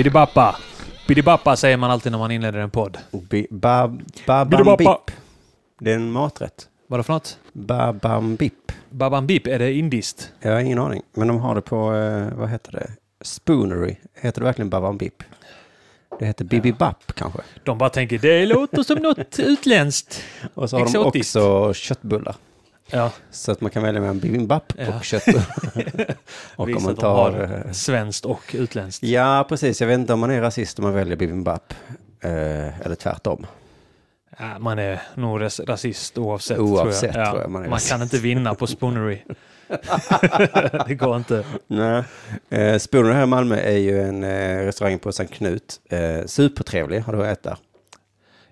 Bidibappa. Bidibappa säger man alltid när man inleder en podd. Bi- ba-. Babambip. Det är en maträtt. Vad för något? Babambip. Babambip, är det indiskt? Jag har ingen aning. Men de har det på, eh, vad heter det? Spoonery. Heter det verkligen Babambip? Det heter Bibibap kanske. De bara tänker det låter som något utländskt. Och så har Exotiskt. de också köttbullar. Ja, Så att man kan välja mellan bibimbap Ja. och köttbullar. och Visst om man att tar... har eh, svenskt och utländskt. Ja, precis. Jag vet inte om man är rasist om man väljer bibimbap. Eh, eller tvärtom. Ja, man är nog ras- rasist oavsett. Oavsett, tror jag. Ja, tror jag man man kan inte vinna på spoonery. det går inte. Nej. Eh, Spooner här i Malmö är ju en eh, restaurang på Sankt Knut. Eh, supertrevlig, har du ätit där?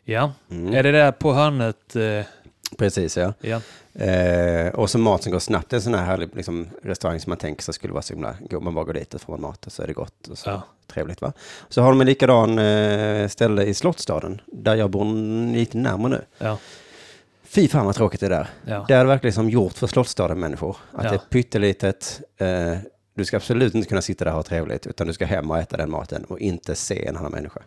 Ja, Mm. är det där på hörnet? Eh, Precis, ja. ja. Eh, och så mat som går snabbt. En sån här härlig liksom, restaurang som man tänker sig skulle vara så himla god. Man bara går dit och får mat och så är det gott. Och så. Ja. Trevligt va? Så har de en likadan eh, ställe i Slottsstaden, där jag bor lite närmare nu. Ja, Fy fan vad tråkigt det är där. ja. Det är verkligen som gjort för Slottsstaden-människor. Att Ja. det är pyttelitet. Eh, du ska absolut inte kunna sitta där och ha trevligt, utan du ska hem och äta den maten och inte se en annan människa.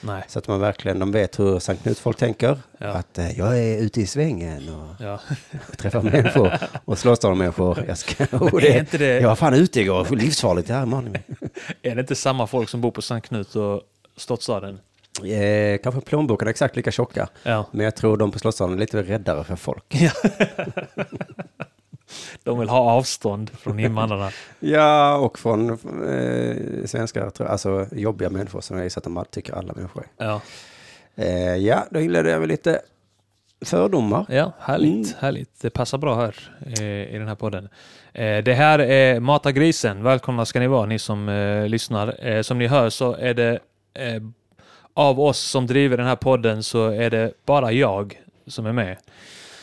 Nej. Så att man verkligen, de vet hur Sankt Knut-folk tänker. Ja. Att eh, jag är ute i svängen och Ja. träffar människor och Slottsstaden-människor. Jag ska... Och Är inte det- Jag var fan ute igår, livsfarligt. Ja, man. Är det inte samma folk som bor på Sankt Knut och Slottsstaden? Eh, kanske plånboken är exakt lika tjocka. Ja. Men jag tror de på Slottsstaden är lite räddare för folk. De vill ha avstånd från invandrarna. Ja, och från eh, svenskar, tror jag, alltså jobbiga människor som jag gissar att de tycker alla människor är. Ja, Eh, ja, då inledde jag med lite fördomar. ja härligt, Mm. härligt. Det passar bra här eh, i den här podden. Eh, det här är Mata grisen. Välkomna ska ni vara, ni som eh, lyssnar. Eh, som ni hör så är det eh, av oss som driver den här podden så är det bara jag som är med.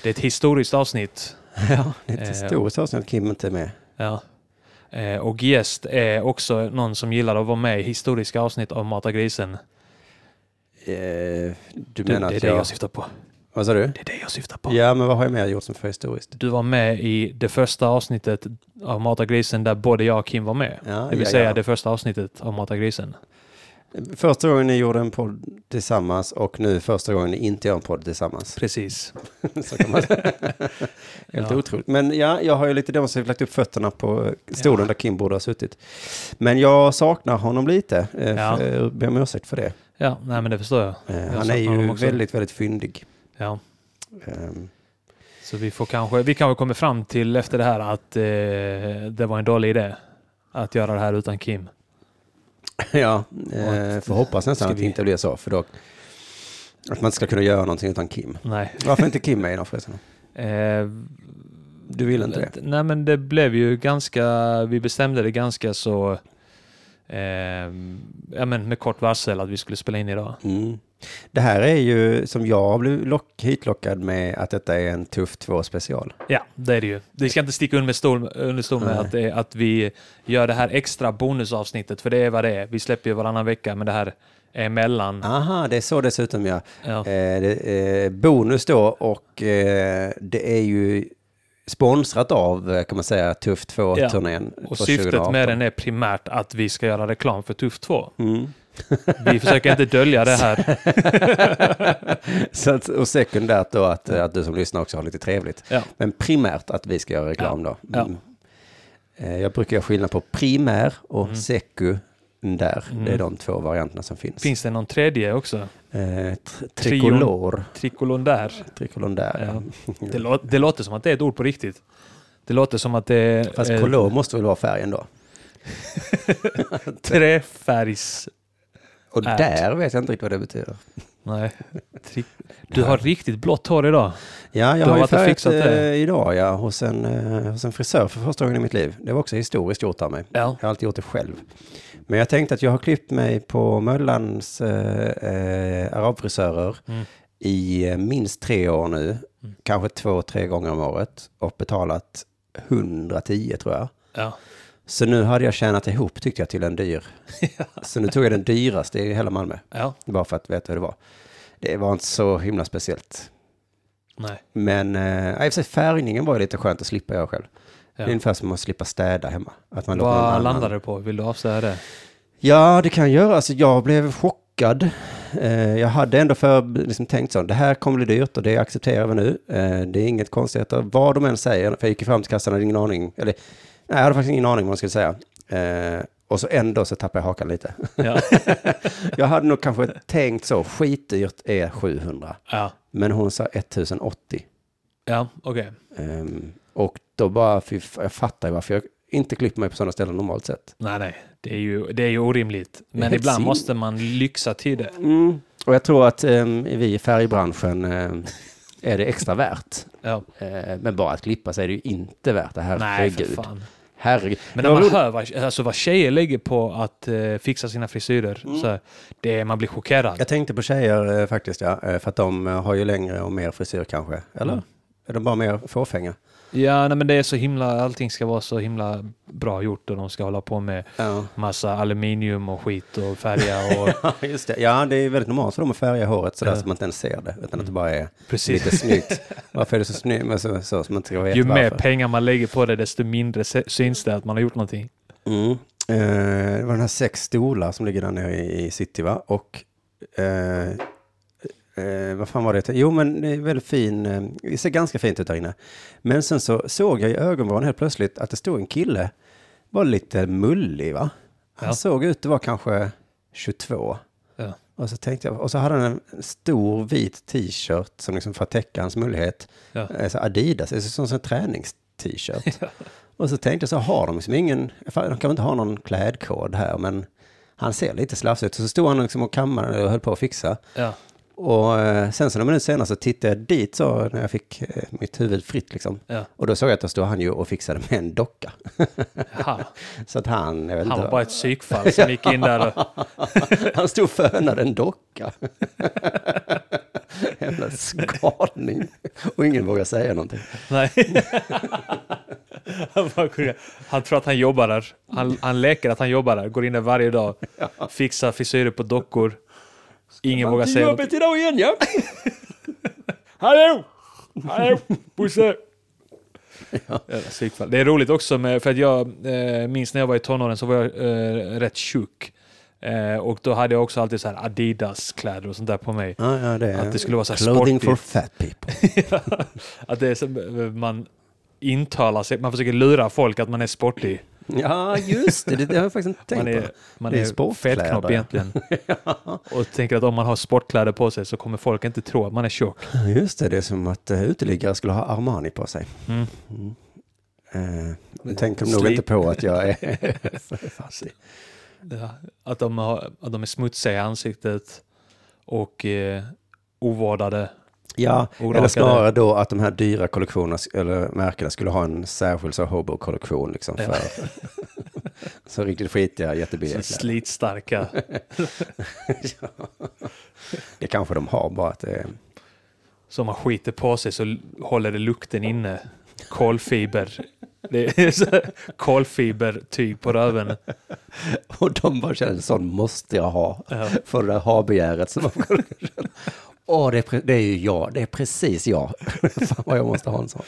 Det är ett historiskt avsnitt. Ja, det är ett Eh, historiskt avsnitt att Kim inte är med. Ja. Eh, och gäst är också någon som gillar att vara med i historiska avsnitt av Mata grisen. Eh, du Du, menar det är det jag... jag syftar på. Vad sa du? Det är det jag syftar på. Ja, men vad har jag mer gjort som för historiskt? Du var med i det första avsnittet av Mata grisen där både jag och Kim var med. Ja, det vill ja, säga ja. det första avsnittet av Mata grisen. Första gången ni gjorde en podd tillsammans och nu första gången ni inte gör en podd tillsammans. Precis. Så kan man. Helt Ja. otroligt. Men ja, jag har ju lite demonstrativt lagt upp fötterna på stolen Ja. där Kim borde ha suttit. Men jag saknar honom lite. Eh, Ja. för- Jag ber om ursäkt för det. Ja, nej men det förstår jag. Eh, Jag han är ju väldigt, väldigt fyndig. Ja. Ehm, Så vi får kanske, vi kanske kommer fram till efter det här att eh, det var en dålig idé att göra det här utan Kim. ja, eh, får hoppas nästan att det vi- inte blir så. För då, att man inte ska kunna göra någonting utan Kim. Nej. Varför inte Kim med idag förresten? Eh, Du vill inte det? Nej men det blev ju ganska, vi bestämde det ganska så, eh, ja men med kort varsel att vi skulle spela in idag. Mm. Det här är ju som jag blev lock, hitlockad med att detta är en Tuff 2 special. Ja, det är det ju. Vi ska inte sticka under stol, under stol med att, det, att vi gör det här extra bonusavsnittet, för det är vad det är. Vi släpper ju varannan vecka, men det här är mellan. Aha, det är så dessutom ja. Ja, Eh, det, eh, bonus då och eh, det är ju sponsrat av eh, kan man säga Tuff 2-turnén. och syftet med den är primärt att vi ska göra reklam för Tuff 2. Mm. Vi försöker inte dölja det här. Så att, och sekundärt då att, att du som lyssnar också har lite trevligt. Ja. Men primärt att vi ska göra reklam då. Mm. Eh, jag brukar göra skillnad på primär och Mm. sekundär. Det är Mm. de två varianterna som finns. Finns det någon tredje också? Eh, tr- trikolor. Trikolondär. Trikolondär. Ja. Det, lå- det låter som att det är ett ord på riktigt. Det låter som att det är Fast eh, kolor måste väl vara färgen då? träfärgs... Och Ärt. där vet jag inte riktigt vad det betyder. Nej. Du har riktigt blått hår idag. Ja, Du jag har har ju fixat det. eh, idag ja, hos, en, eh, hos en frisör för första gången i mitt liv. Det var också historiskt gjort av mig. Ja. Jag har alltid gjort det själv. Men jag tänkte att jag har klippt mig på Möllans eh, eh, arabfrisörer Mm. i minst tre år nu. Mm. Kanske två, tre gånger om året. Och betalat 110 tror jag. Ja. Så nu hade jag tjänat ihop tyckte jag till en dyr. Så nu tog jag den dyraste i hela Malmö. Ja. Bara för att veta hur det var. Det var inte så himla speciellt. Nej. Men eh, i och för sig färgningen var lite skönt att slippa göra själv. Det är Ja. ungefär som att slippa städa hemma. Att man Vad landar det på? Vill du avslöja det? Ja, det kan jag göra. Alltså, jag blev chockad. Eh, jag hade ändå för, liksom, tänkt så, det här kommer bli dyrt och det accepterar vi nu. Eh, det är inget konstigheter, vad de än säger. För jag gick fram till kassan och hade ingen aning, eller nej, jag hade faktiskt ingen aning vad man skulle säga. Eh, och så ändå så tappade jag hakan lite. Ja. jag hade nog kanske tänkt så, skitdyrt är 700. ja, Men hon sa 1080. ja okej. Ehm, och då bara, jag fattar ju varför jag inte klipper mig på sådana ställen normalt sett. Nej, nej. Det är ju, det är ju orimligt. Men ibland sin- måste man lyxa till det. Mm. Och jag tror att um, vi i färgbranschen ehm, är det extra värt. Ja. Eh, men bara att klippa sig är det ju inte värt det. Nej, för fan. Herregud. Men när man roligt. hör vad, alltså vad tjejer lägger på att eh, fixa sina frisyrer, Mm. så det, man blir chockerad. Jag tänkte på tjejer eh, faktiskt, ja. eh, För att de eh, har ju längre och mer frisyr kanske. Eller? Mm. Är de bara mer fåfänga? Ja, nej, men det är så himla, allting ska vara så himla bra gjort och de ska hålla på med Ja. massa aluminium och skit och färga och Ja, just det. Ja, det är väldigt normalt för dem att färga håret sådär Ja. så man inte ens ser det. Utan att det bara är precis. lite snyggt. Varför är det så snyggt? Men så, så, så man inte veta Ju mer varför. pengar man lägger på det, desto mindre syns det att man har gjort någonting. Mm. Eh, det var den här sex stolar som ligger där nere i, i city va? Och eh, eh, vad fan var det? Jo men det är väldigt fin, eh, det ser ganska fint ut där inne. Men sen så såg jag i ögonvrån helt plötsligt att det stod en kille, var lite mullig va? Han Ja. såg ut att vara kanske 22. Ja. Och så tänkte jag, och så hade han en stor vit t-shirt som liksom för att täcka hans mullighet. Ja. Eh, Så Adidas, det är som en tränings-t-shirt. Och så tänkte jag så har de liksom ingen, de kan väl inte ha någon klädkod här, men han ser lite slafsig ut. Så stod han liksom och kammade och höll på att fixa. Ja. Och eh, sen så några minuter senare så tittade jag dit så när jag fick eh, mitt huvud fritt liksom. Ja. Och då såg jag att då stod han ju och fixade med en docka. Så att han, jag vet Han var bara ett psykfall som gick in där och... han stod och fönade en docka. Jävla skalning. Och ingen vågar säga någonting. Nej. han, han tror att han jobbar där. Han, han leker att han jobbar där, går in där varje dag, fixar frisyrer på dockor. Ingen vågar säga något. Jobbet idag igen ja. Hallå! Hallå! Bosse! Psykfall. Det är roligt också med, för att jag eh, minns när jag var i tonåren så var jag eh, rätt tjock. Eh, och då hade jag också alltid så här Adidas-kläder och sånt där på mig. Ja, ja, det är Att det skulle vara så här Clothing for sportigt. fat people. att det är eh, man intalar sig, man försöker lura folk att man är sportig. Ja, just det. Det, har jag faktiskt inte tänkt Man är, på. man Det är är, fetknopp ja. egentligen. Och tänker att om man har sportkläder på sig så kommer folk inte tro att man är tjock. Ja, Just det, det är som att uh, uteliggare skulle ha Armani på sig. Mm. Uh, nu tänker de nog inte på att jag är fattig. Ja, att, de har, att de är smutsiga i ansiktet och eh, ovårdade. Ja, Orakade. eller snarare då att de här dyra kollektionerna, eller märkena, skulle ha en särskild så hobo-kollektion liksom Ja. för så riktigt skitiga, Så jättebilliga kläder. slitstarka. Det kanske de har, bara att det är... Så om man skiter på sig så håller det lukten inne. Kolfiber. Det är så kolfibertyg på röven. Och de bara känner, sån måste jag ha. Ja. För det där ha-begäret som man. Åh, det, är det är ju jag. Det är precis jag. Fan vad jag måste ha en sån.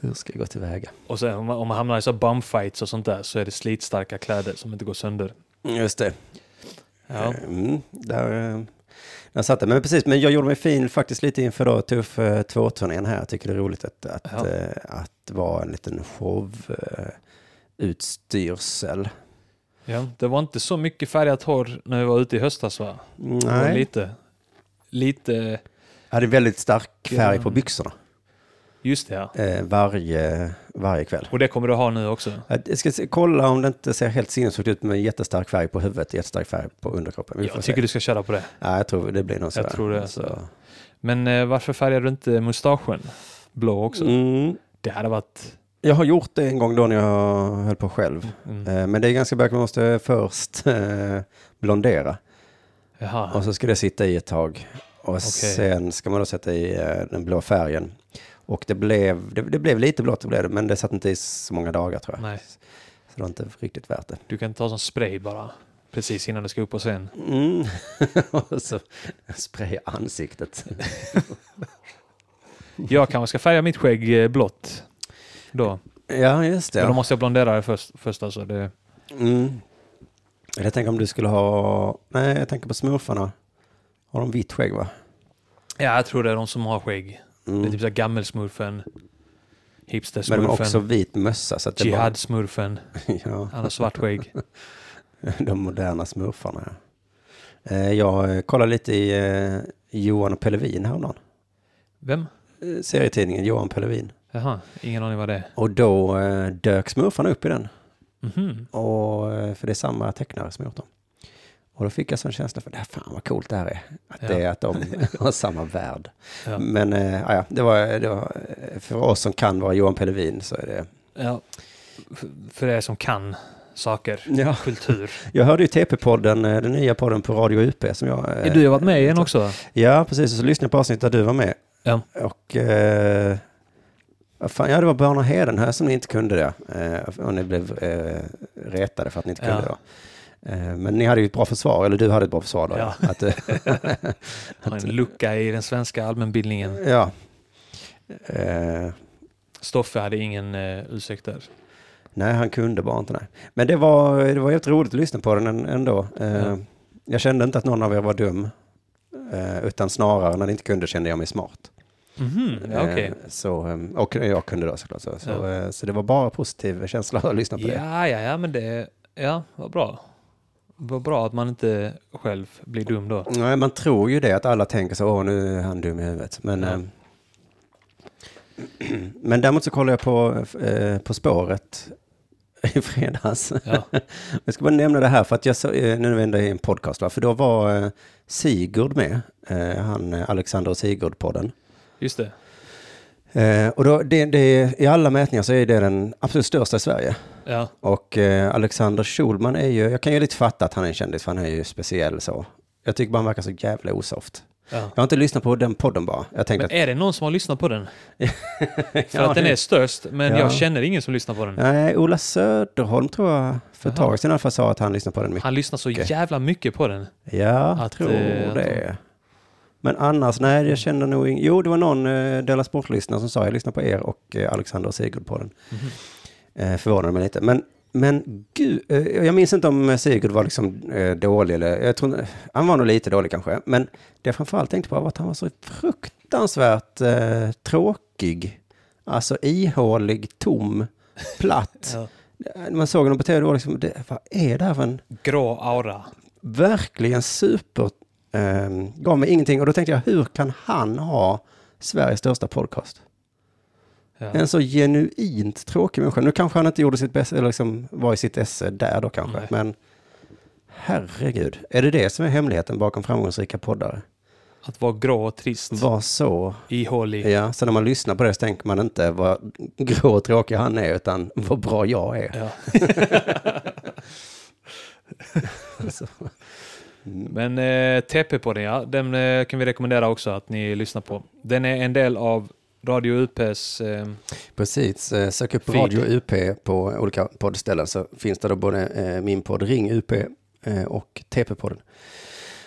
Hur ska jag gå tillväga? Och sen om man, om man hamnar i så bumfights och sånt där så är det slitstarka kläder som inte går sönder. Just det. Ja. Mm, där, eh, där satt det. Men precis, men jag gjorde mig fin faktiskt lite inför då Tuff eh, 2-turnén här. Jag tycker det är roligt att, att, Ja. eh, att vara en liten show eh, utstyrsel. ja. Det var inte så mycket färgat hår när vi var ute i höstas va? Nej, lite. Lite, hade väldigt stark färg på byxorna just det ja. eh, varje, varje kväll. Och det kommer du ha nu också. Jag ska se, kolla om det inte ser helt sinnessjukt ut med jättestark färg på huvudet, jättestark färg på underkroppen. Vi Jag se. tycker du ska köra på det. Ja, jag tror det blir nog så. Jag tror det, Så. så. Men eh, varför färgar du inte mustaschen blå också? Mm. Det hade varit... Jag har gjort det en gång då när jag höll på själv. Mm. Eh, Men det är ganska bökigt, man måste först blondera. Jaha. Och så ska det sitta i ett tag. Och sen ska man då sätta i eh, den blå färgen. Och det blev, det, det blev lite blått, det blev det, men det satt inte i så många dagar tror jag. Nej, Så det var inte riktigt värt det. du kan ta som spray bara. Precis innan du ska upp på scen. Mm. och så spraya ansiktet. Jag kanske ska färga mitt skägg eh, blått. Då. ja, just det. Men då måste jag blondera det först, först alltså. Det, Mm. Eller jag tänker om du skulle ha... Nej, jag tänker på smurfarna. Har de vitt skägg va? Ja, jag tror det är de som har skägg. Det är Mm. typ såhär gammelsmurfen, Men de har hipstersmurfen, också vit mössa. Så att det är bara- jihadsmurfen. ja, Han har svart skägg. de moderna smurfarna. Ja. Eh, Jag eh, kollade lite i eh, Johan och Pellevin häromdagen. Vem? Serietidningen Johan Pellevin. Jaha, ingen aning vad det är. Och då dök smurfarna upp i den. Mhm. Och, eh, för det är samma tecknare som gjort dem. Och då fick jag sån känsla för det här, fan vad coolt det här är. Att Ja. det är att de har samma värld. Ja. Men eh, ja, det, var, det var, eh, för oss som kan vara Johan Pellevin så är det... Ja. För er som kan saker, Ja. kultur. Jag hörde ju TP-podden, den nya podden på Radio UP som jag... eh, Du har varit med i den också? Ja, precis. Och så lyssnade jag på avsnittet där du var med. Ja. Och... Eh, vad fan, ja, det var Börna Heden här som ni inte kunde det. Eh, och ni blev eh, retade för att ni inte kunde Ja. det. Eh, men ni hade ju ett bra försvar, eller du hade ett bra försvar då. Ja. Att, eh, Har en lucka i den svenska allmänbildningen. ja. Eh, Stoffe hade ingen uh, ursäkt där. nej, han kunde bara inte. Nej. Men det var, det var helt roligt att lyssna på den än- ändå. Eh, Ja. Jag kände inte att någon av er var dum. Eh, utan snarare när ni inte kunde kände jag mig smart. Okej. Eh, så, eh, och jag kunde då såklart. Så, så, Ja. eh, så det var bara positiv känsla att lyssna på det. Ja, ja, ja, men det... Ja, vad bra. Vad bra att man inte själv blir dum då. Nej, man tror ju det att alla tänker så, åh nu är han dum i huvudet. Men, Ja. eh, men däremot så kollade jag på, eh, på spåret i fredags. Ja, Jag ska bara nämna det här för att jag så, eh, nu vi ändå i en podcast, va? för då var eh, Sigurd med, han Alexander och Sigurd-podden. Just det. Eh, och då, det, det, i alla mätningar så är det den absolut största i Sverige. Ja, Och eh, Alexander Schulman är ju, jag kan ju lite fatta att han är en kändis, för han är ju speciell så. Jag tycker bara han verkar så jävla osoft. ja. Jag har inte lyssnat på den podden bara. Jag tänkte Men är det någon som har lyssnat på den? För att den är störst, men Ja. jag känner ingen som lyssnar på den. Nej, Ola Söderholm tror jag för ett tag sedan i alla fall sa att han lyssnar på den mycket. Han lyssnar så jävla mycket på den. Ja, jag tror eh, att det. Men annars, nej, jag känner nog ing- Jo, det var någon eh, Della Sport-lyssnare som sa jag lyssnar på er och eh, Alexander och Sigurd på den. Mhm. Eh, förvånade mig lite. Men, men gud, eh, jag minns inte om Sigurd var liksom eh, dålig eller, jag tror, inte- han var nog lite dålig kanske. Men det jag framförallt tänkte på var att han var så fruktansvärt eh, tråkig. Alltså ihålig, tom, platt. Ja. När man såg honom på tv, det var liksom, det, vad är det här för en Grå aura. verkligen super, eh, gav mig ingenting. Och då tänkte jag, hur kan han ha Sveriges största podcast? Ja. En så genuint tråkig människa. Nu kanske han inte gjorde sitt bästa, eller liksom var i sitt esse där då kanske. Nej. Men herregud, är det det som är hemligheten bakom framgångsrika poddare? Att vara grå och trist. Var så, Ihålig. ja, så när man lyssnar på det så tänker man inte vad grå och tråkig han är, utan vad bra jag är. Ja. Men eh, TP på den, ja. Den eh, kan vi rekommendera också att ni lyssnar på. Den är en del av Radio UPs... Eh, Precis, eh, sök upp Feed. Radio UP på olika poddställen så finns det då både eh, min podd Ring UP eh, och TP-podden.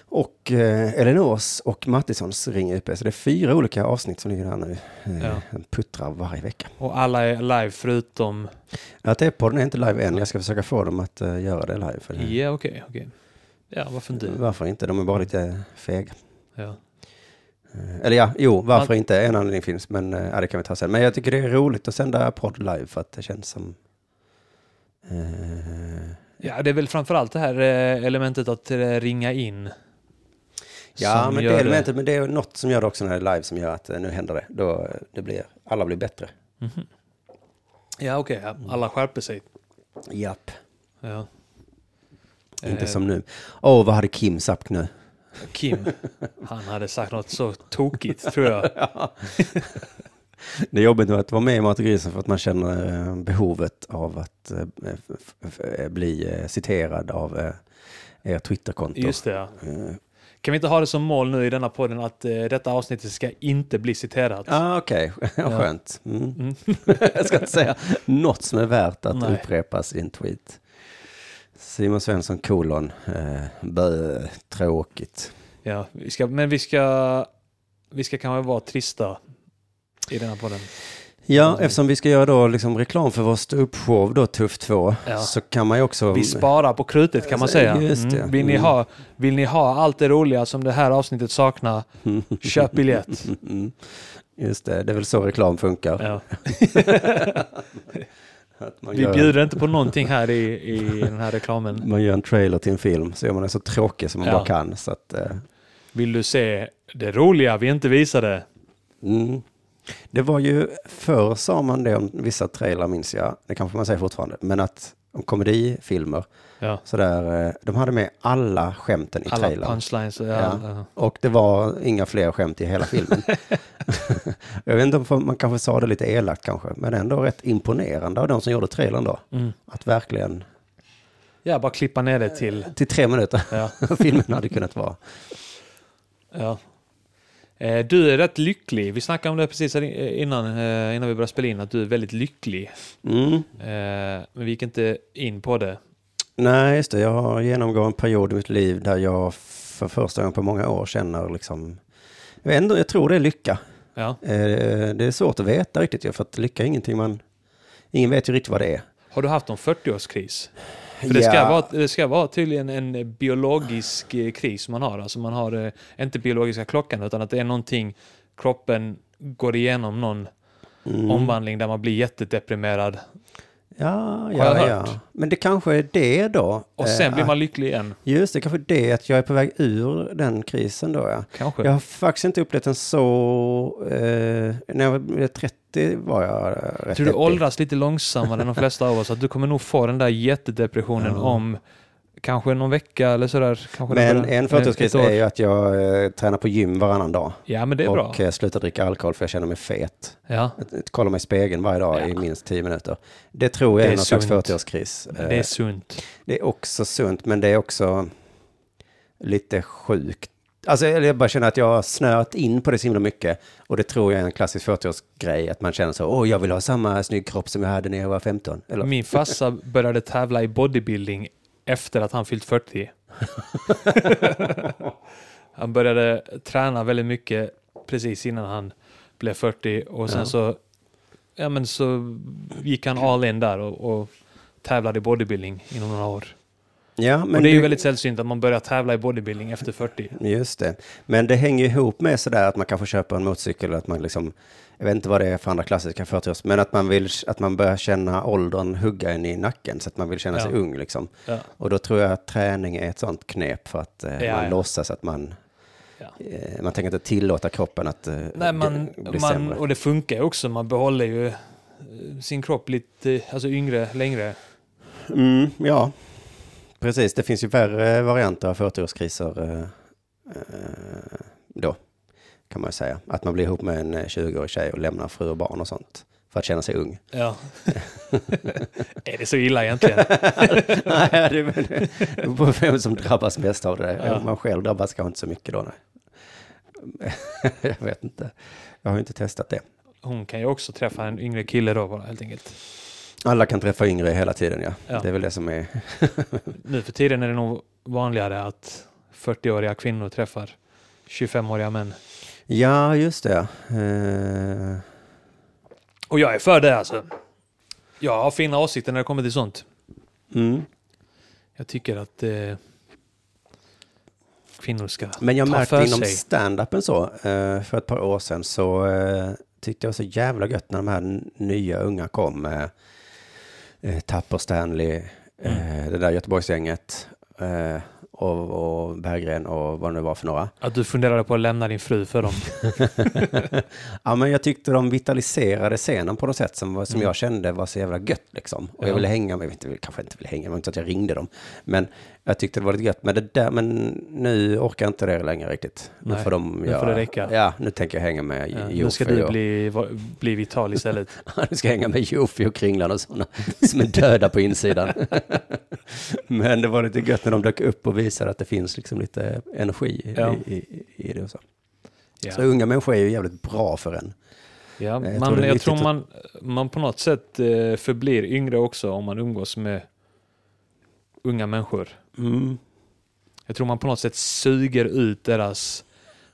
Och eh, Elinors och Mattissons Ring UP. Så det är fyra olika avsnitt som ligger där nu. Ja. Puttrar varje vecka. och alla är live förutom... Ja, TP-podden är inte live än. Jag ska försöka få dem att göra det live. För det. Ja, okej. okej. Ja, varför inte? Varför inte? De är bara lite fega. Ja. Eh, Eller ja, jo, varför Man- inte? En anledning finns, men eh, ja, det kan vi ta sen. Men jag tycker det är roligt att sända podd live för att det känns som... Eh, ja, det är väl framförallt det här eh, elementet att ringa in. Ja, men det elementet, men det är något som gör det också när det är live som gör att nu händer det. Då det blir, alla blir bättre. Mhm. Ja, okej. ja. Alla skärper sig. Japp. Ja. Inte Eh, som nu. Åh, vad hade Kim sagt nu? Kim, han hade sagt något så tokigt, tror jag. Det är jobbigt nu att vara med i Mat grisen för att man känner eh, behovet av att eh, f- bli eh, citerad av eh, er Twitterkonto. Just det, ja. Eh, Kan vi inte ha det som mål nu i denna podden att eh, detta avsnittet ska inte bli citerat? Ah, Okej, Ja. skönt. Mm. Mm. jag ska inte säga något som är värt att Nej. upprepas i en tweet. Simon Svensson kolon, eh, bö, tråkigt. Ja, vi ska, men vi ska, vi ska kanske vara trista i denna podden. Ja, eftersom vi ska göra då liksom reklam för vår ståuppshow då, Tuff 2, Ja. så kan man ju också... Vi sparar på krutet kan man säga. Mm. Vill, ni Mm. ha, vill ni ha allt det roliga som det här avsnittet saknar, köp biljett. Mm. Just det, det är väl så reklam funkar. Ja. Vi gör, bjuder inte på någonting här i, i den här reklamen. man gör en trailer till en film så gör man den så tråkig som man Ja. bara kan. Så att, eh, Vill du se det roliga vi inte visade? mm. Det var ju, förr sa man det om vissa trailrar minns jag, det kanske man säger fortfarande, men att om komedifilmer, Ja. sådär, eh, de hade med alla skämten i Alla trailern. punchlines. Ja. Ja. Och det var inga fler skämt i hela filmen. jag vet inte om man kanske sa det lite elakt kanske, men ändå rätt imponerande av de som gjorde trailern då. Mm. Att verkligen, ja, bara klippa ner det till... till tre minuter, Ja. filmen hade kunnat vara. Ja. Eh, Du är rätt lycklig. Vi snackade om det precis innan, eh, innan vi började spela in, att du är väldigt lycklig. Mm. Eh, Men vi gick inte in på det. Nej, just det. Jag har genomgått en period i mitt liv där jag för första gången på många år känner liksom, jag, vet jag tror det är lycka. Ja. Det är svårt att veta riktigt, för att lycka är ingenting man, ingen vet ju riktigt vad det är. Har du haft en 40-årskris? För det ska, vara, det ska vara tydligen en biologisk eh, kris man har. Alltså man har eh, inte biologiska klockan utan att det är någonting, kroppen går igenom någon Mm. omvandling där man blir jättedeprimerad. Ja, jag ja, ja. Men det kanske är det då. Och sen Eh, blir man lycklig igen. Just det, kanske det att jag är på väg ur den krisen då ja. Kanske. Jag har faktiskt inte upplevt den så... Eh, när jag var 30 var jag rätt tror du åldras lite långsammare än de flesta av oss. Att du kommer nog få den där jättedepressionen Ja. om kanske någon vecka eller sådär. Kanske Men några- en år. är ju att jag eh, tränar på gym varannan dag. Ja, men det är bra. och eh, slutar dricka alkohol för jag känner mig fet. Ja, Att- att Kolla mig i spegeln varje dag i Ja. minst 10 minuter. Det tror jag Det är är någon slags sunt. 40-årskris. det är sunt. Det är också sunt, men det är också lite sjukt. Alltså, jag bara känner att jag har snöat in på det så himla mycket. Och det tror jag är en klassisk 40-årsgrej, att man känner så, åh, jag vill ha samma snygg kropp som jag hade när jag var 15. Eller, Min farsa började tävla i bodybuilding efter att han fyllt 40. han började träna väldigt mycket precis innan han blev 40 och sen Ja. så, ja, men så gick han all in där och, och tävlade i bodybuilding inom några år. Ja, men och det är ju väldigt sällsynt att man börjar tävla i bodybuilding efter 40. Just det. Men det hänger ju ihop med sådär att man kanske köper en motorcykel, att man liksom, jag vet inte vad det är för andra klassiska 40 men att man vill, att man börjar känna åldern hugga en i nacken, så att man vill känna sig Ja. ung liksom. Ja. Och då tror jag att träning är ett sånt knep för att eh, Ja, man ja. låtsas att man, eh, man tänker inte tillåta kroppen att eh, Nej, man, bli man, sämre. och det funkar ju också. Man behåller ju eh, sin kropp lite alltså yngre längre. Mm, ja, precis. Det finns ju värre varianter av 40-årskriser eh, eh, då, kan man ju säga. Att man blir ihop med en eh, 20-årig tjej och lämnar fru och barn och sånt. För att känna sig ung. Ja. är det så illa egentligen? Nej, det beror på vem som drabbas mest av det. Ja. Man själv drabbas kanske inte så mycket då. Nej. Jag vet inte. Jag har ju inte testat det. Hon kan ju också träffa en yngre kille då bara helt enkelt. Alla kan träffa yngre hela tiden, ja. Ja. Det är väl det som är... Nu för tiden är det nog vanligare att 40-åriga kvinnor träffar 25-åriga män. Ja, just det. Eh, Och jag är för det alltså. Jag har fina åsikter när det kommer till sånt. mm. Jag tycker att eh, kvinnor ska Men jag ta märkte för inom sig. stand-upen så, eh, för ett par år sedan, så eh, tyckte jag var så jävla gött när de här nya unga kom. Eh, Tapper Stanley, Mm. eh, det där Göteborgsgänget eh, och, och Berggren och vad det nu var för några. Att du funderade på att lämna din fru för dem. Ja, men jag tyckte de vitaliserade scenen på något sätt som, som Mm. jag kände var så jävla gött liksom. Och Ja. jag ville hänga med, inte, kanske inte ville hänga, var inte att jag ringde dem. Men jag tyckte det var lite gött. Men det där, men nu orkar jag inte det längre riktigt. Nu får de nu får det räcka. Ja, nu tänker jag hänga med Ja, Jofi nu ska du och- bli, bli vital istället. nu ska jag hänga med Jofi och Kringlan och sådana som är döda på insidan. men det var lite gött när de dök upp och visade att det finns liksom lite energi Ja. i, i, i det och så. Ja. Så unga människor är ju jävligt bra för en. Ja, Jag man, tror jag tror man, man på något sätt eh, förblir yngre också om man umgås med unga människor. Mm. Jag tror man på något sätt suger ut deras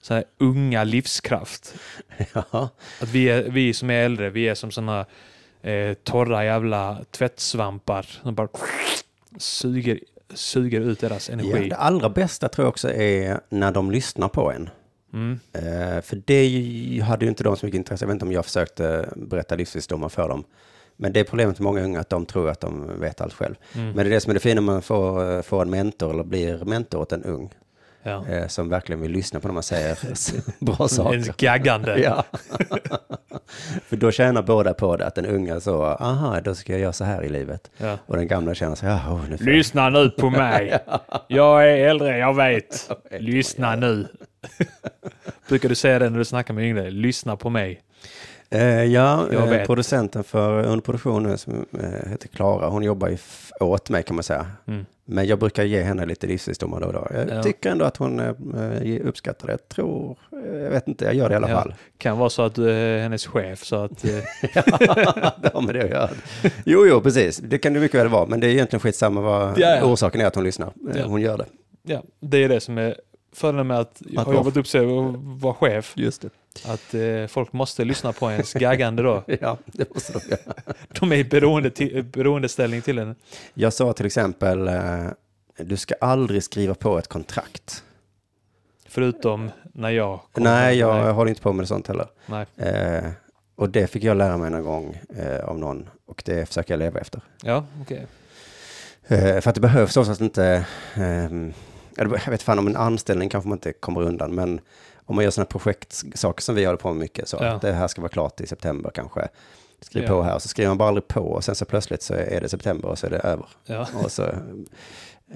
så här unga livskraft. Ja, Att vi, är, vi som är äldre, vi är som såna eh, torra jävla tvättsvampar som bara suger, suger ut deras ja, energi. det allra bästa tror jag också är när de lyssnar på en. Mm. Eh, för det hade ju inte de så mycket intresse. Jag vet inte om jag försökte berätta livsvisdomar för dem. Men det är problemet med många unga, att de tror att de vet allt själv. Mm. Men det är det som är det fina man får, får en mentor eller blir mentor åt en ung. Ja. Eh, som verkligen vill lyssna på när man säger bra En saker. gaggande. Ja. för då tjänar båda på det, att den unga så, aha, då ska jag göra så här i livet. Ja. Och den gamla känner så, ja, oh, nu får Lyssna nu på mig. Jag är äldre, jag vet. Lyssna nu. Brukar du säga det när du snackar med yngre? Lyssna på mig. Eh, ja, eh, producenten för underproduktion nu som eh, heter Klara, hon jobbar ju åt mig kan man säga. Mm. Men jag brukar ge henne lite livsvisdomar då och då. Jag Ja. tycker ändå att hon eh, uppskattar det. Jag tror, eh, jag vet inte, jag gör det i alla Ja. fall. Kan vara så att du är hennes chef. Så att, eh, det med det att göra. Jo, jo, precis. Det kan det mycket väl vara, men det är egentligen skitsamma vad Ja, ja. orsaken är att hon lyssnar. Eh, Ja. Hon gör det. ja, det är det som är fördelen med att Att ha jobbat upp sig och vara chef. Just det. Att eh, folk måste lyssna på ens gaggande då. Ja, det måste de göra. De är i beroende till, beroendeställning till en. Jag sa till exempel, eh, du ska aldrig skriva på ett kontrakt. Förutom när jag. Nej, jag håller inte på med sånt heller. Nej. Eh, och det fick jag lära mig någon gång eh, av någon. Och det försöker jag leva efter. Ja, okej. Eh, för att det behövs oftast inte, ehm, jag vet fan om en anställning kanske man inte kommer undan, men om man gör sådana projektsaker som vi håller på med mycket, så Ja. det här ska vara klart i september kanske. Skriv Ja. på här, så skriver man bara aldrig på och sen så plötsligt så är det september och så är det över. Ja. Och så,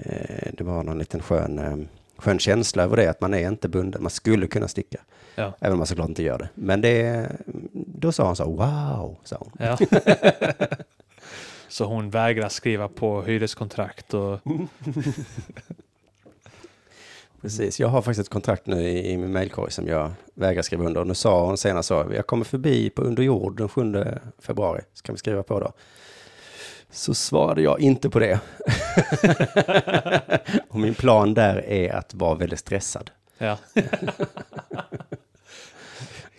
eh, det var någon liten skön, eh, skön känsla över det, att man är inte bunden. Man skulle kunna sticka, Ja. även om man såklart inte gör det. Men det, då sa hon så, wow, sa hon. Ja. Så hon vägrar skriva på hyreskontrakt och Precis, jag har faktiskt ett kontrakt nu i, i min mailkorg som jag vägrar skriva under. Och nu sa hon senast så, jag kommer förbi på under jord den 7 februari, ska vi skriva på då? Så svarade jag inte på det. och min plan där är att vara väldigt stressad. ja.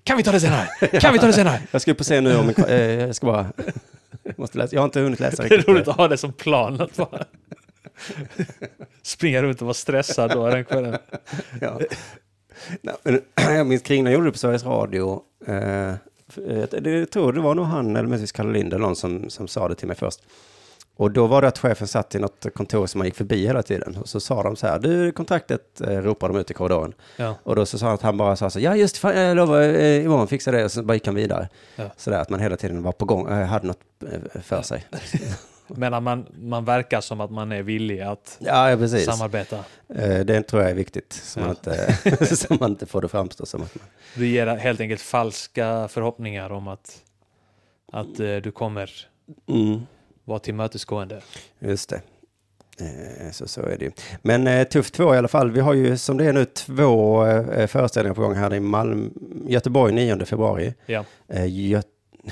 Kan vi ta det senare? Kan vi ta det senare? Jag ska upp och se nu om en, eh, jag ska bara, måste läsa, jag har inte hunnit läsa Det är riktigt. roligt att ha det som plan. Att bara springa runt och vara stressad då den kvällen. Ja. Nej, men, jag minns Krina gjorde det på Sveriges Radio. Eh, för- det, tror det var nog han eller möjligtvis Kalle Lind eller någon som, som sa det till mig först. Och då var det att chefen satt i något kontor som man gick förbi hela tiden. Och så sa de så här, du kontraktet eh, ropade de ut i korridoren. Ja. Och då så sa han att han bara sa så, ja just fan, jag lovar, eh, imorgon fixar det. Och så bara gick han vidare. Ja. Så där att man hela tiden var på gång, eh, hade något eh, för sig. Men att man, man verkar som att man är villig att Ja, ja samarbeta. Eh, det tror jag är viktigt. Så, man Ja. inte, så man inte får det framstå som att man... Du ger helt enkelt falska förhoppningar om att, att eh, du kommer Mm. vara tillmötesgående. Just det. Eh, Så, så är det ju. Men eh, Tuff 2 i alla fall. Vi har ju som det är nu två eh, föreställningar på gång här i Malmö, Göteborg 9 februari. Ja. Eh, Gö-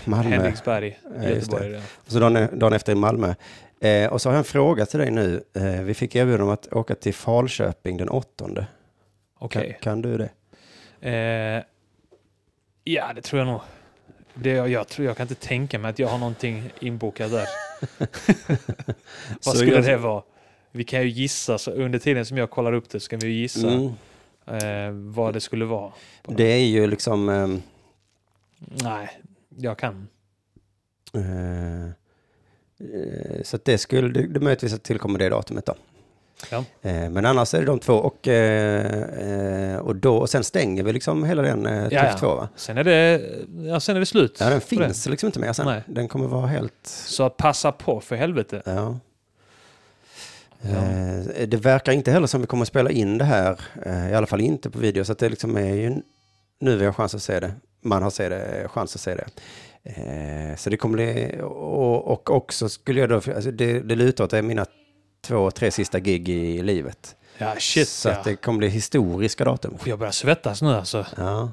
Malmö. Henriksberg, Ja, Göteborg. Ja. Och så dagen, dagen efter i Malmö. Eh, och så har jag en fråga till dig nu. Eh, vi fick erbjudande om att åka till Falköping den 8. Okej. Kan, kan du det? Eh, ja, det tror jag nog. Det, jag, jag, tror, jag kan inte tänka mig att jag har någonting inbokat där. Vad skulle jag- det vara? Vi kan ju gissa, så under tiden som jag kollar upp det så kan vi ju gissa Mm. eh, vad det skulle vara. Det är ju liksom... ehm, Nej, jag kan. Eh, så att det skulle, det, det möjligtvis att tillkommer det datumet då. Ja. Eh, men annars är det de två och, eh, och då, och sen stänger vi liksom hela den eh, Tuff ja. 2 va? Sen är det, ja, sen är det slut. Ja, den på det. finns liksom inte mer sen. Nej. Den kommer vara helt, Så passa på för helvete. ja. Ja. Det verkar inte heller som vi kommer att spela in det här, i alla fall inte på video, så det liksom är ju nu vi har chans att se det. Man har se det, chans att se det. Eh, så det kommer bli, och, och också skulle jag då, alltså det, det lutar åt det är mina två, tre sista gig i livet. Ja, shit så ja. att det kommer bli historiska datum. Jag börjar svettas nu alltså. Ja.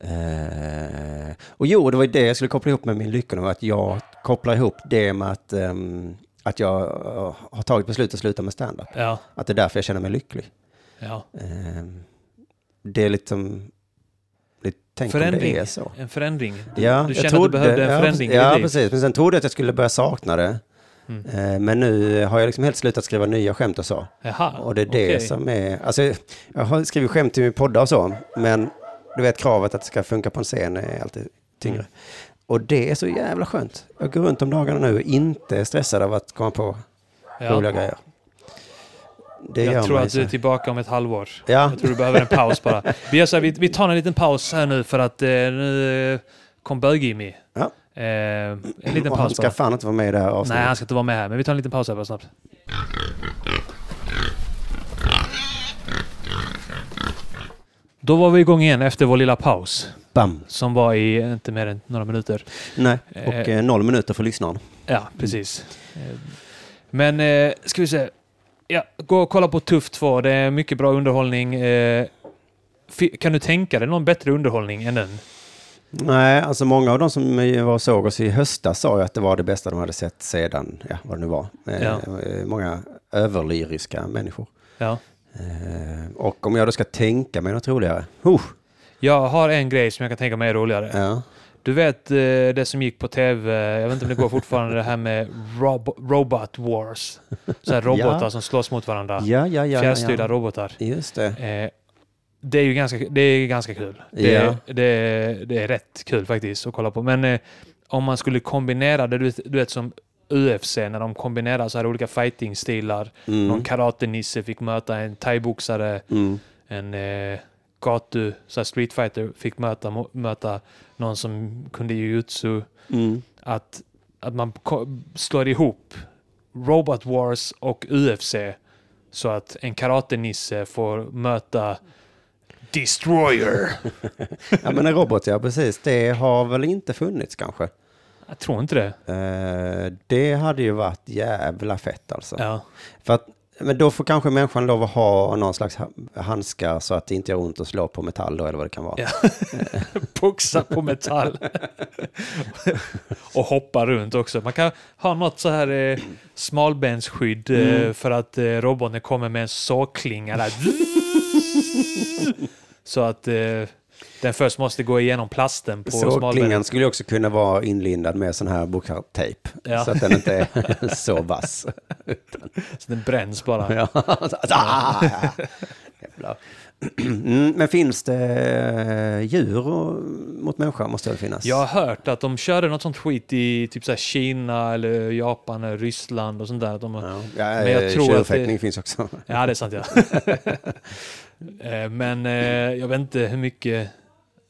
Eh, och jo, det var ju det jag skulle koppla ihop med min lycka nu, att jag kopplar ihop det med att, ehm, att jag eh, har tagit beslut att sluta med stand-up. Ja, Att det är därför jag känner mig lycklig. ja. Ehm, det är liksom... Tänk om Förändring. det är så. En förändring. Du, Ja, du kände trodde, att du behövde en ja, förändring Ja, i ditt liv. precis. Men sen trodde jag att jag skulle börja sakna det. Mm. Eh, Men nu har jag liksom helt slutat skriva nya skämt och så. Jaha, Och det är det okej. som är... Alltså, jag har skrivit skämt till min poddar och så, men du vet kravet att det ska funka på en scen är alltid tyngre. Mm. Och det är så jävla skönt. Jag går runt om dagarna nu och inte är stressad av att komma på roliga Ja. grejer. Det Jag tror att du är tillbaka om ett halvår. Ja, Jag tror du behöver en paus bara. Vi, gör så här, vi, vi tar en liten paus här nu för att eh, nu eh, kom Bög-Jimmy. Ja. Eh, en liten och han paus ska bara. fan inte vara med i det här Nej, avsnittet. han ska inte vara med här, men vi tar en liten paus här bara snabbt. Då var vi igång igen efter vår lilla paus. Bam! Som var i inte mer än några minuter. Nej, och Eh. eh, noll minuter för lyssnaren. Ja, precis. Eh, Men eh, ska vi se. Ja, gå och kolla på Tuff 2. Det är mycket bra underhållning. Eh, kan du tänka dig någon bättre underhållning än den? Nej, alltså många av de som var såg oss i höstas sa ju att det var det bästa de hade sett sedan, ja, vad det nu var. Eh, Ja. eh, Många överlyriska människor. Ja. Eh, Och om jag då ska tänka mig något roligare. Uh, Jag har en grej som jag kan tänka mig är roligare. ja. Du vet eh, det som gick på tv, jag vet inte om det går fortfarande, det här med rob- Robot Wars. Så här robotar Ja. som slåss mot varandra. Ja, ja, ja. Fjärrstyrda ja. robotar. Just det. Eh, det är ju ganska, det är ganska kul. Det, Ja. det, det är rätt kul faktiskt att kolla på. Men eh, om man skulle kombinera det, du vet, du vet som UFC, när de kombinerar så här olika fighting-stilar. Någon Mm. karatenisse fick möta en thaiboxare, Mm. en eh, gatu, så här street fighter fick möta, möta någon som kunde jujutsu. Mm. Att, att man slår ihop Robot Wars och UFC så att en karatenisse får möta Destroyer. Ja, men en robot, ja precis. Det har väl inte funnits kanske. Jag tror inte det. Eh, Det hade ju varit jävla fett alltså. Ja. För att, men då får kanske människan lov att ha någon slags ha- handskar så att det inte gör ont att slå på metall då, eller vad det kan vara. Ja. Boxa på metall. och hoppa runt också. Man kan ha något så här eh, smalbensskydd eh, Mm. för att eh, roboten kommer med en sågklinga där. så att eh, den först måste gå igenom plasten på Så klingan smalbenet. skulle ju också kunna vara inlindad med sån här bokartejp. Ja. Så att den inte är så vass. Så den bränns bara. Ja. Ah. Mm, men finns det eh, djur och, mot människa? Måste det finnas? Jag har hört att de körde något sånt skit i typ så Kina eller Japan eller Ryssland och sånt där. De, ja. Ja, Men ja jag tror att det- finns också. det är sant ja. Eh, Men eh, jag vet inte hur mycket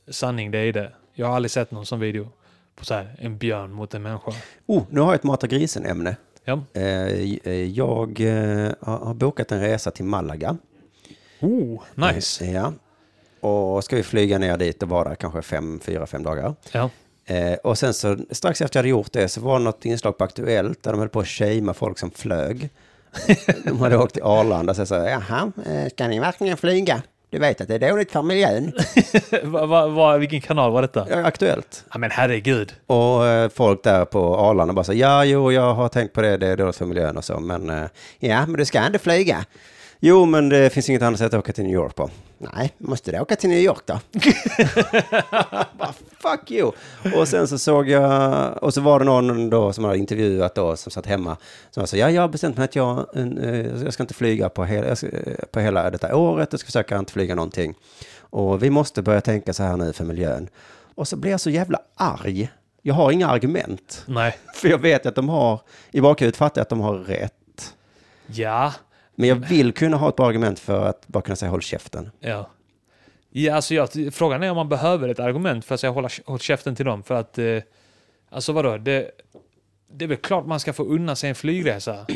sanning det är i det. Jag har aldrig sett någon sån video på så här, en björn mot en människa. Oh, nu har jag ett mata grisen-ämne. Ja. Eh, Jag har bokat en resa till Malaga. Oh, nice. Ja. Och ska vi flyga ner dit och vara där kanske fem, fyra, fem dagar. Ja. Och sen så strax efter jag hade gjort det så var det något inslag på Aktuellt där de höll på att shamea folk som flög. de hade åkt till Arlanda och så sa jaha, eh, ska ni verkligen flyga? Du vet att det är dåligt för miljön. va, va, va, vilken kanal var detta? Ja, Aktuellt. Ja men herregud. Och eh, folk där på Arlanda bara så ja, jo, jag har tänkt på det, det är dåligt för miljön och så, men eh, ja, men du ska inte flyga. Jo, men det finns inget annat sätt att åka till New York på. Nej, måste du åka till New York då? Bara, Fuck you! Och sen så såg jag, och så var det någon då som hade intervjuat då, som satt hemma, som sa, ja, jag har bestämt mig att jag, eh, jag ska inte flyga på hela, ska, eh, på hela detta året, jag ska försöka inte flyga någonting. Och vi måste börja tänka så här nu för miljön. Och så blir jag så jävla arg. Jag har inga argument. Nej. För jag vet att de har, i bakhuvudet fattar jag att de har rätt. Ja. Men jag vill kunna ha ett bra argument för att bara kunna säga håll käften. Ja. Ja, alltså jag, frågan är om man behöver ett argument för att säga hålla håll käften till dem. För att, eh, alltså vadå, det, det är väl klart man ska få unna sig en flygresa.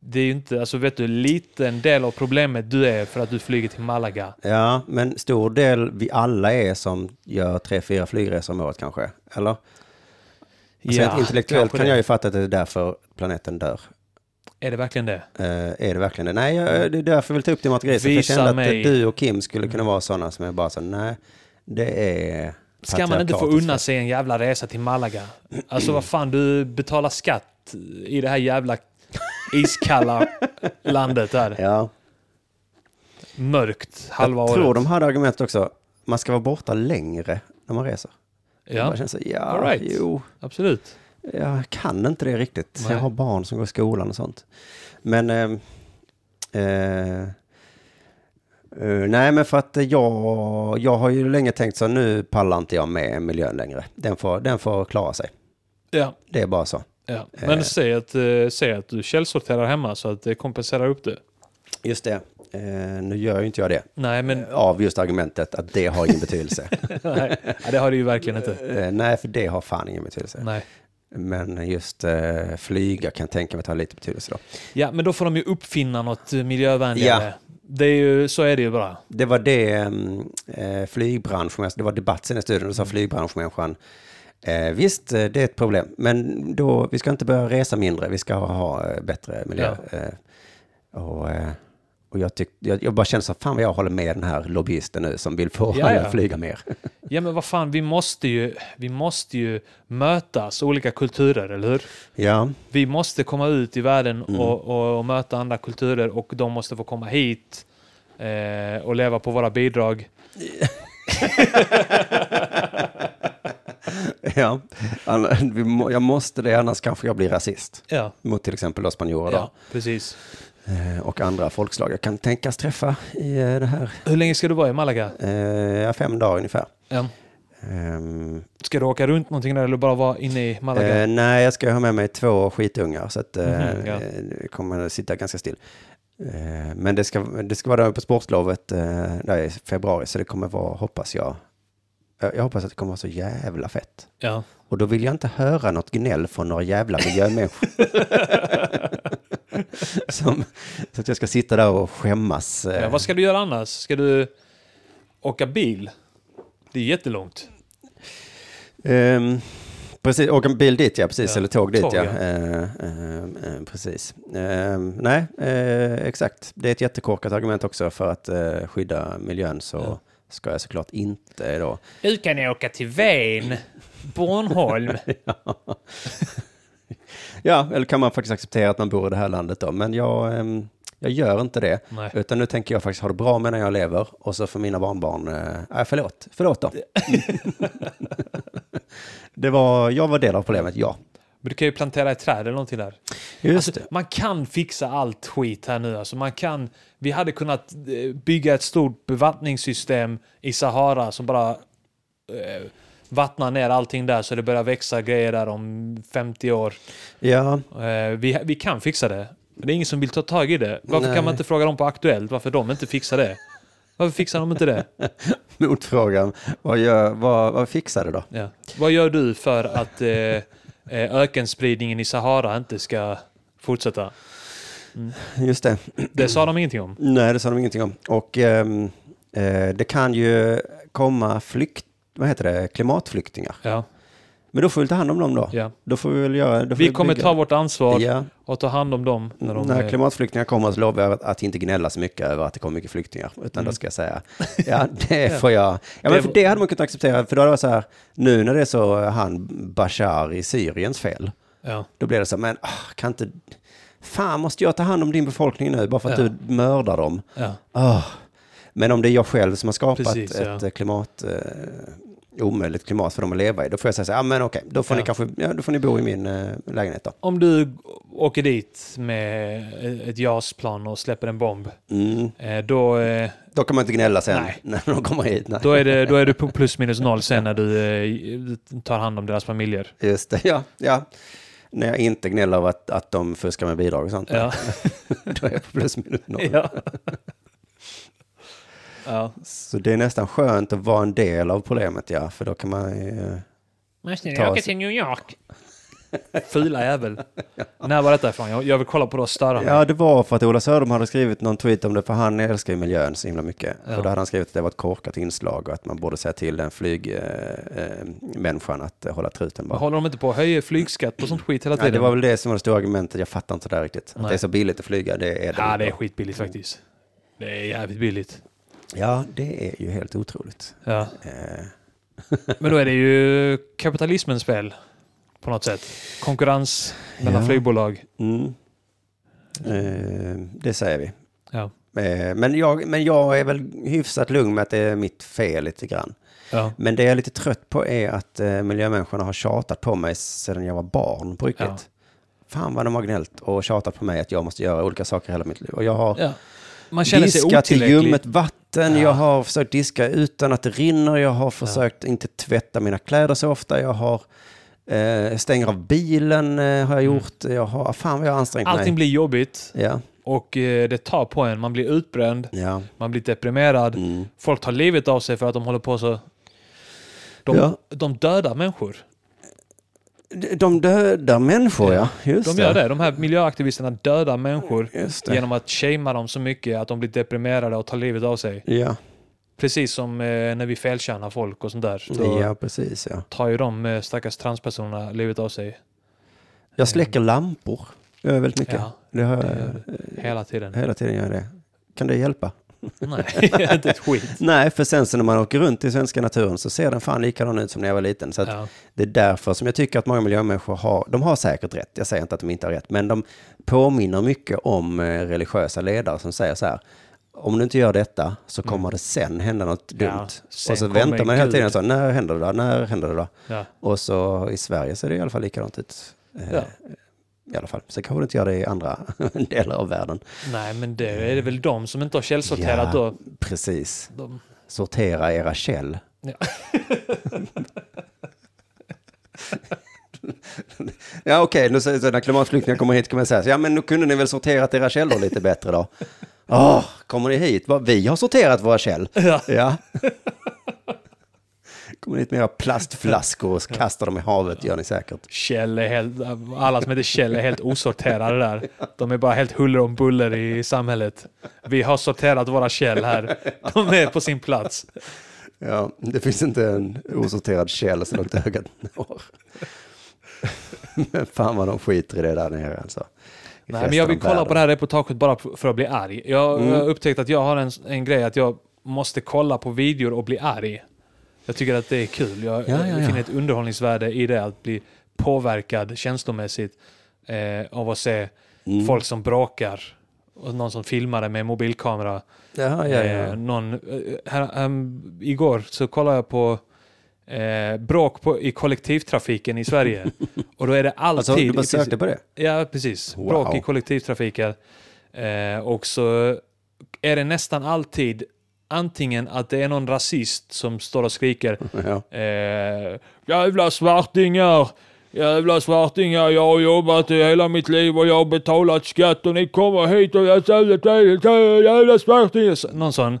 Det är ju inte, alltså vet du, liten del av problemet du är för att du flyger till Malaga. Ja, men stor del vi alla är som gör tre, fyra flygresor om året kanske. Eller? Alltså Ja, intellektuellt kan det. jag ju fatta att det är därför planeten dör. Är det verkligen det? Eh, är det verkligen det? Nej, jag, det är därför jag vill ta upp det. För jag kände att mig. du och Kim skulle kunna vara sådana som är bara så, nej, det är Ska man inte få unna sig en jävla resa till Malaga? Alltså vad fan, du betalar skatt i det här jävla iskalla landet där. Ja, mörkt halva jag året. tror de hade argumentet också, man ska vara borta längre när man reser. Jag Ja, bara känner så, ja, All right. jo, absolut. Jag kan inte det riktigt. Nej. Jag har barn som går i skolan och sånt. Men, eh, eh, eh, nej men för att jag, jag har ju länge tänkt så, nu pallar inte jag med miljön längre. Den får, den får klara sig. Ja, Det är bara så. ja. Men Eh. säg, att, eh, säg att du källsorterar hemma så att det kompenserar upp det. Just det. Eh, nu gör ju inte jag det. Nej, men Av just argumentet att det har ingen betydelse. nej, det har det ju verkligen inte. Eh, nej, för det har fan ingen betydelse. Nej. Men just eh, flyga kan jag tänka mig att ha lite betydelse då. Ja, men då får de ju uppfinna något eh, miljövänligare. Ja. Det är ju, så är det ju bara. Det var det mm, eh, flygbranschen, det var debatt sen i studion, då sa flygbranschmänniskan, eh, visst eh, det är ett problem, men då, vi ska inte börja resa mindre, vi ska ha, ha eh, bättre miljö. Eh, och, eh, och jag, tyck, jag, jag bara känner så, fan vad jag håller med den här lobbyisten nu som vill få alla att flyga mer. Ja, men vad fan, vi måste ju, vi måste ju mötas, olika kulturer, eller hur? ja, Vi måste komma ut i världen Mm. och, och, och möta andra kulturer och de måste få komma hit eh, och leva på våra bidrag. ja. Jag måste det, annars kanske jag blir rasist. Ja, Mot till exempel spanjorer ja precis. Eh, och andra folkslag jag kan tänkas träffa i eh, det här. Hur länge ska du vara i Malaga? Eh, fem dagar ungefär. Ja. Ehm, Ska du åka runt någonting där eller bara vara inne i Malaga? Eh, nej, jag ska ha med mig två skitungar så att eh, Mhm, ja. eh, det kommer att sitta ganska still. Eh, men det ska, det ska vara där på sportlovet eh, där i februari så det kommer vara, hoppas jag, jag jag hoppas att det kommer vara så jävla fett. ja. Och då vill jag inte höra något gnäll från några jävla miljömänniskor. Som, så att jag ska sitta där och skämmas. eh. ja. Vad ska du göra annars? Ska du åka bil? Det är jättelångt. Ehm, precis, åka bil dit ja, precis, Ja, eller tåg dit tåg, ja. ja. Eh, eh, eh, precis. Ehm, nej, eh, exakt. Det är ett jättekorkat argument också för att eh, skydda miljön så Ja. ska jag såklart inte då. Du kan åka till Ven, Bornholm. Ja, eller kan man faktiskt acceptera att man bor i det här landet då, men jag, ehm, jag gör inte det. Nej. Utan nu tänker jag faktiskt ha det bra medan jag lever och så får mina barnbarn, eh, äh, förlåt, förlåt då. det var, jag var del av problemet, ja. Men du kan ju plantera ett träd eller någonting där. Alltså, man kan fixa allt skit här nu. Alltså, man kan, vi hade kunnat eh, bygga ett stort bevattningssystem i Sahara som bara eh, vattnar ner allting där så det börjar växa grejer där om 50 år. Ja, Eh, vi, vi kan fixa det. Det är ingen som vill ta tag i det. Varför Nej. kan man inte fråga dem på Aktuellt varför de inte fixar det? Varför fixar de inte det? motfrågan, vad, gör, vad, vad fixar det då? Ja. Vad gör du för att eh, eh, ökenspridningen i Sahara inte ska fortsätta? Just det. Det sa de ingenting om. Nej, det sa de ingenting om. Och ehm, eh, det kan ju komma flykt, vad heter det, klimatflyktingar. Ja, Men då får vi ta hand om dem då. ja. Då får vi väl göra... Då får Vi kommer bygga- ta vårt ansvar Ja, och ta hand om dem. När de, när eh, klimatflyktingar kommer så lovar jag att, att inte gnälla så mycket över att det kommer mycket flyktingar. Utan då Mm. ska jag säga, ja det Ja. får jag. Ja men Det- för det hade man kunnat acceptera. För då hade det så här, nu när det är så han Bashar i Syriens fel. ja. Då blir det så här, men ah, kan inte... Fan, måste jag ta hand om din befolkning nu bara för att du mördar dem? Ja. Ah. Men om det är jag själv som har skapat Precis, ett klimat, eh, omöjligt klimat för dem att leva i, då får jag säga så här, ja men okej, då får Ja. ni kanske, ja, då får ni bo i min eh, lägenhet då. Om du åker dit med ett JAS-plan och släpper en bomb, Mm. eh, då, eh, Då kan man inte gnälla sen Nej. när de kommer hit. Nej. då, är det, då är du på plus minus noll sen när du eh, tar hand om deras familjer. Just det, ja. ja. När jag inte gnäller över att, att de fuskar med bidrag och sånt. Ja. Då är jag på plus minus noll. ja. Ja. Så det är nästan skönt att vara en del av problemet, ja. För då kan man ju... Måste ni Ta åka till New York? Fula jävel. När var detta ifrån? Jag, jag vill kolla på det och störa. Ja, det var för att Ola Söderholm hade skrivit någon tweet om det, för han älskar ju miljön så himla mycket. Ja. Och då hade han skrivit att det var ett korkat inslag och att man borde säga till den flygmänniskan att eh, hålla truten Men bara. håller de inte på att höja flygskatt på sånt skit hela tiden? det var väl det som var det stora argumentet, jag fattar inte det där riktigt. Att Nej. det är så billigt att flyga, det är det. Ja, det är skitbilligt faktiskt. Det är jävligt billigt. Ja, det är ju helt otroligt. Ja. Eh, Men då är det ju kapitalismens spel. På något sätt. Konkurrens mellan Ja. flygbolag. Mm. Eh, det säger vi. Ja. Eh, Men jag, men jag är väl hyfsat lugn med att det är mitt fel lite grann. Ja. Men det jag är lite trött på är att eh, miljömänniskorna har tjatat på mig sedan jag var barn på riktigt. Ja. Fan vad de har gnällt och tjatat på mig att jag måste göra olika saker hela mitt liv. Och jag har. Man känner sig diskat i otillräcklig. ljummet vatten, Ja. jag har försökt diska utan att det rinner, jag har försökt inte tvätta mina kläder så ofta, jag har eh, stänger av bilen eh, har jag gjort, jag har, fan vad jag har ansträngt Mm. Allting mig. blir jobbigt Ja, och eh, det tar på en. Man blir utbränd, ja. man blir deprimerad. Mm. Folk tar livet av sig för att de håller på så... De, Ja. de dödar människor. De dödar människor, ja. Just De gör det. De här miljöaktivisterna dödar människor det. genom att shamea dem så mycket att de blir deprimerade och tar livet av sig. Ja. Precis som eh, när vi felkänner folk och sånt där. Då ja, precis ja. tar ju de eh, stackars transpersonerna livet av sig Jag släcker lampor. Jag gör väldigt mycket. Ja, det har jag, det hela tiden. hela tiden gör jag det. Kan det hjälpa? Nej, inte ett skit. Nej, för sen så när man åker runt i svenska naturen så ser den fan likadan ut som när jag var liten. Så att Ja. det är därför som jag tycker att många miljömänniskor har, de har säkert rätt, jag säger inte att de inte har rätt, men de påminner mycket om eh, religiösa ledare som säger så här, om du inte gör detta så kommer det sen hända något dumt. Mm. sen och så väntar man hela tiden så, när händer det då? När händer det då? Ja. Och så i Sverige så är det i alla fall likadant ut. Eh, Ja. I alla fall. Sen kanske det inte gör det i andra delar av världen. Nej, men det är det väl de som inte har källsorterat Ja. då. Precis. De, Sortera era käll. Ja. Ja okej, nu säger så när klimatflyktingar kommer hit kan man säga så, ja men nu kunde ni väl sorterat era källor lite bättre då? Åh, kommer ni hit? Vi har sorterat våra käll. Ja. Ja. Kommer ni hit med era plastflaskor och kastar dem i havet gör ni säkert. Kjell är helt, alla som heter Kjell är helt osorterade där. De är bara helt huller om buller i samhället. Vi har sorterat våra Kjell här. De är på sin plats. Ja, det finns inte en osorterad käll så långt ögat når. Men fan vad de skiter i det där nere alltså. Nej, men jag vill kolla på det här reportaget bara för att bli arg. Jag Mm. har upptäckt att jag har en, en grej att jag måste kolla på videor och bli arg. Jag tycker att det är kul. Jag, Ja, ja, ja. finner ett underhållningsvärde i det, att bli påverkad känslomässigt eh, av att se Mm. folk som bråkar. Och någon som filmar det med mobilkamera. Ja, ja, Eh, någon, eh, här, um, igår så kollade jag på eh, bråk på, i kollektivtrafiken i Sverige. och då är det alltid... Alltså, du bara sökte på det? Ja, precis. Wow. Bråk i kollektivtrafiken. Eh, och så är det nästan alltid antingen att det är någon rasist som står och skriker Ja. eh, Jävla svartingar! Jävla svartingar, jag har jobbat i hela mitt liv och jag har betalat skatt och ni kommer hit och jag säger jävla svartingar. Någon sån.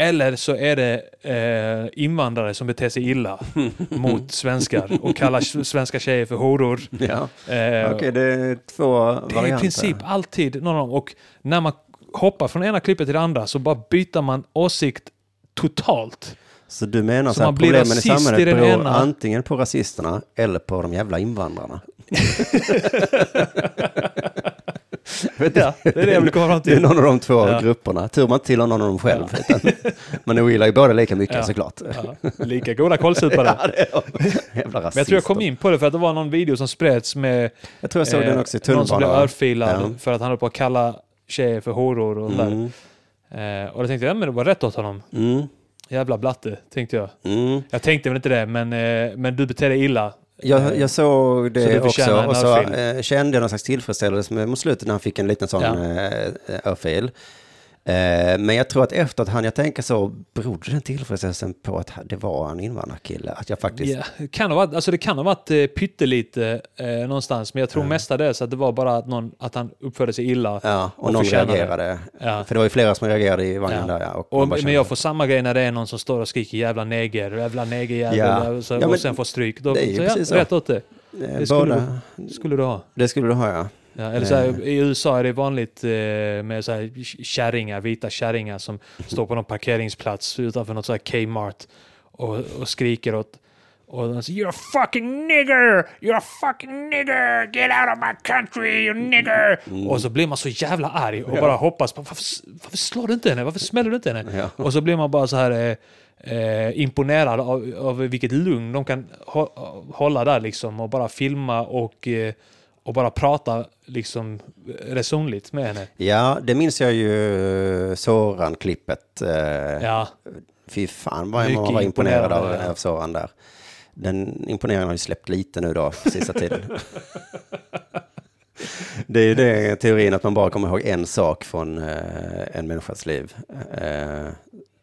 Eller så är det eh, invandrare som beter sig illa mot svenskar och kallar svenska tjejer för horor. ja. Eh, Okej, det är två varianter. det är i princip alltid någon av dem. Och när man hoppar från ena klippet till det andra så bara byter man åsikt totalt. Så du menar Så så att man blir problemen i samhället beror ena- antingen på rasisterna eller på de jävla invandrarna? Vet Ja, det är det jag vill komma fram Det är till. någon av de två Ja. grupperna. Tur man tillhör någon av dem själv. Utan man ogillar ju båda lika mycket Ja. såklart. Ja, lika goda kålsupare. Ja, jävla rasister. Men jag tror jag kom in på det för att det var någon video som spreds med Jag tror jag såg eh, den också i någon som blev örfilad Ja. för att han höll på att kalla tjejer för horor och sådär. Mm. Eh, och då tänkte jag, ja, men det var rätt åt honom. Mm. Jävla blatte, tänkte jag. Mm. Jag tänkte väl inte det, men, eh, men du beter dig illa. Jag, jag såg Så det du också och så eh, kände jag någon slags tillfredsställelse mot slutet när han fick en liten sån Ja. eh, örfil. Eh, men jag tror att efter att han jag tänker så berodde den tillfredsställelsen på att det var en invandrarkille. Att jag faktiskt... Ja, det kan ha varit, alltså det kan ha varit eh, pyttelite eh, någonstans, men jag tror mestadels att det var bara att, någon, att han uppförde sig illa. Ja, och, Och någon reagerade. Ja. För det var ju flera som reagerade i vagnen Ja. där. Ja, och Och, men jag får samma grej när det är någon som står och skriker jävla neger, jävla negerjävel, Ja. så, Ja, men och sen får stryk. Då, det är ju så, ja, rätt åt det. Eh, det skulle båda, Skulle du ha. det skulle du ha ja. Ja, eller så här, Eh. I USA är det vanligt eh, med så här kärringar, vita kärringar som står på någon parkeringsplats utanför något så här Kmart och, och skriker åt och de säger You're a fucking nigger! You're a fucking nigger! Get out of my country you nigger! Mm. Och så blir man så jävla arg och bara hoppas på varför, varför slår du inte henne? Varför smäller du inte henne? Ja. Och så blir man bara så här eh, eh, imponerad av, av vilket lugn de kan hå- hålla där liksom och bara filma och, eh, och bara prata liksom resonligt med henne. Ja, det minns jag ju Soran-klippet. Eh, Ja, Fy fan vad man var imponerad av, ja. av Soran där. Den imponerande har ju släppt lite nu då, sista tiden. Det är ju det teorin att man bara kommer ihåg en sak från eh, en människas liv. Eh,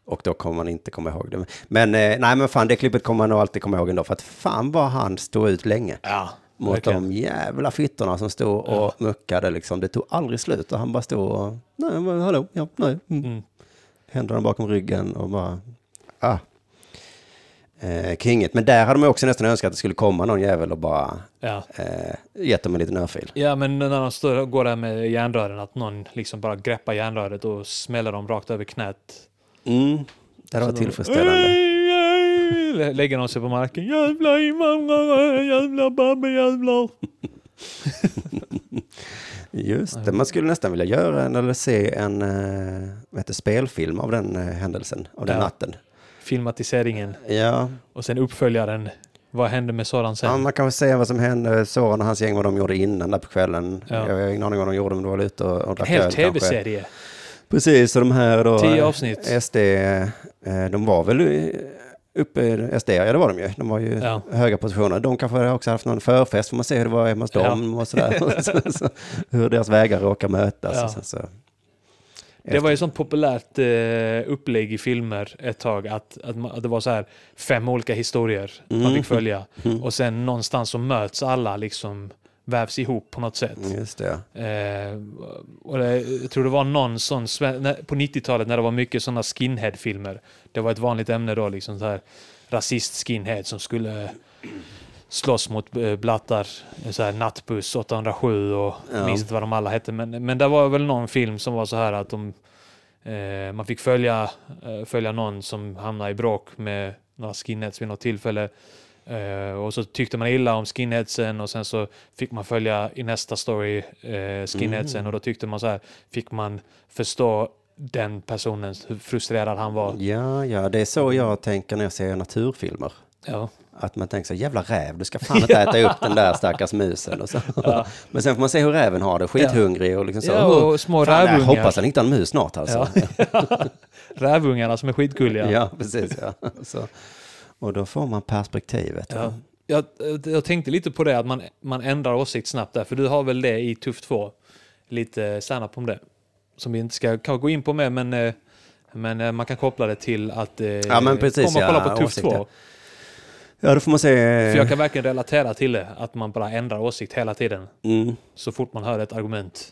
och då kommer man inte komma ihåg det. Men eh, nej, men fan, det klippet kommer man nog alltid komma ihåg ändå. För att fan vad han stod ut länge. ja Mot verkligen. de jävla fittorna som stod och muckade liksom. Det tog aldrig slut och han bara stod och, nej, hallå, ja, nej. Mm. Mm. Händerna bakom ryggen och bara, ah. Eh, kinget. Men där hade man också nästan önskat att det skulle komma någon jävel och bara Ja. eh, gett dem en liten örfil. ja, men när de står och går där med järnrören, att någon liksom bara greppar järnröret och smäller dem rakt över knät. Mm. Det hade varit tillfredsställande. Ej, ej, Lägger de sig på marken. Jävla invandrare, jävla babbejävlar. Just det, man skulle nästan vilja göra en, eller se en eh, vad heter, spelfilm av den eh, händelsen, av den Ja. natten. Filmatiseringen Ja, och sen uppföljaren. Vad hände med Soran sen? ja, man kan väl säga vad som hände, Soran och hans gäng, vad de gjorde innan där på kvällen. Ja. Jag har ingen aning vad de gjorde, men de var ute och, och En hel tv-serie. Precis, och de här då... Tio avsnitt. SD, eh, de var väl uppe, SD, ja det var de ju. De var ju Ja. höga positioner. De kanske också haft någon förfest, får man se hur det var hemma hos Ja. dem och sådär. så, så, hur deras vägar råkar mötas. Ja. Så, Det var ju sånt populärt eh, upplägg i filmer ett tag att, att, man, att det var så här fem olika historier man Mm. fick följa. Och sen någonstans så möts alla liksom vävs ihop på något sätt. Just det. Eh, och det, jag tror det var någon sån, på 90-talet när det var mycket sådana skinhead-filmer. Det var ett vanligt ämne då, liksom så här rasist-skinhead som skulle slåss mot eh, blattar. Så här Nattbuss 807 och Ja. minns inte vad de alla hette. Men, men det var väl någon film som var så här att de, eh, man fick följa, eh, följa någon som hamnade i bråk med några skinheads vid något tillfälle. Eh, och så tyckte man illa om skinheadsen och sen så fick man följa i nästa story eh, skinheadsen Mm. och då tyckte man så här, fick man förstå den personen, hur frustrerad han var. Ja, ja, det är så jag tänker när jag ser naturfilmer. Ja, Att man tänker så jävla räv, du ska fan inte äta upp den där stackars musen. Och så. Men sen får man se hur räven har det, skithungrig och liksom så. ja "Åh, och små fan, rävungar. hoppas han hittar en mus snart alltså. Ja. Rävungarna som är skitgulliga. Ja, precis. Ja. Så. Och då får man perspektivet. Ja. Jag, jag tänkte lite på det, att man, man ändrar åsikt snabbt där, för du har väl det i Tuff 2? Lite stand-up om det. Som vi inte ska gå in på med, men, eh, men eh, man kan koppla det till att eh, Ja, men precis, komma och kolla ja, på Tuff åsikter. 2. Ja, då får man se. För jag kan verkligen relatera till det, att man bara ändrar åsikt hela tiden. Mm. Så fort man hör ett argument.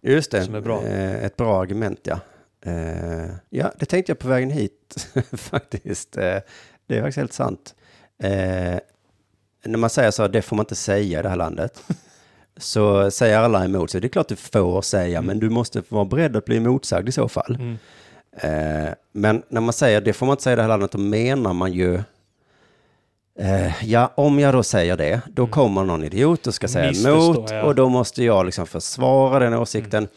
Just det, Som är bra. Ett bra argument ja. Ja, det tänkte jag på vägen hit faktiskt. Det är faktiskt helt sant. Eh, när man säger så, det får man inte säga i det här landet. så säger alla emot sig. Det är klart du får säga, men du måste vara beredd att bli motsagd i så fall. Mm. Eh, men när man säger det får man inte säga i det här landet, då menar man ju eh, ja, om jag då säger det, då kommer någon idiot och ska säga Mm. Emot ja. Mm. och då måste jag liksom försvara den åsikten.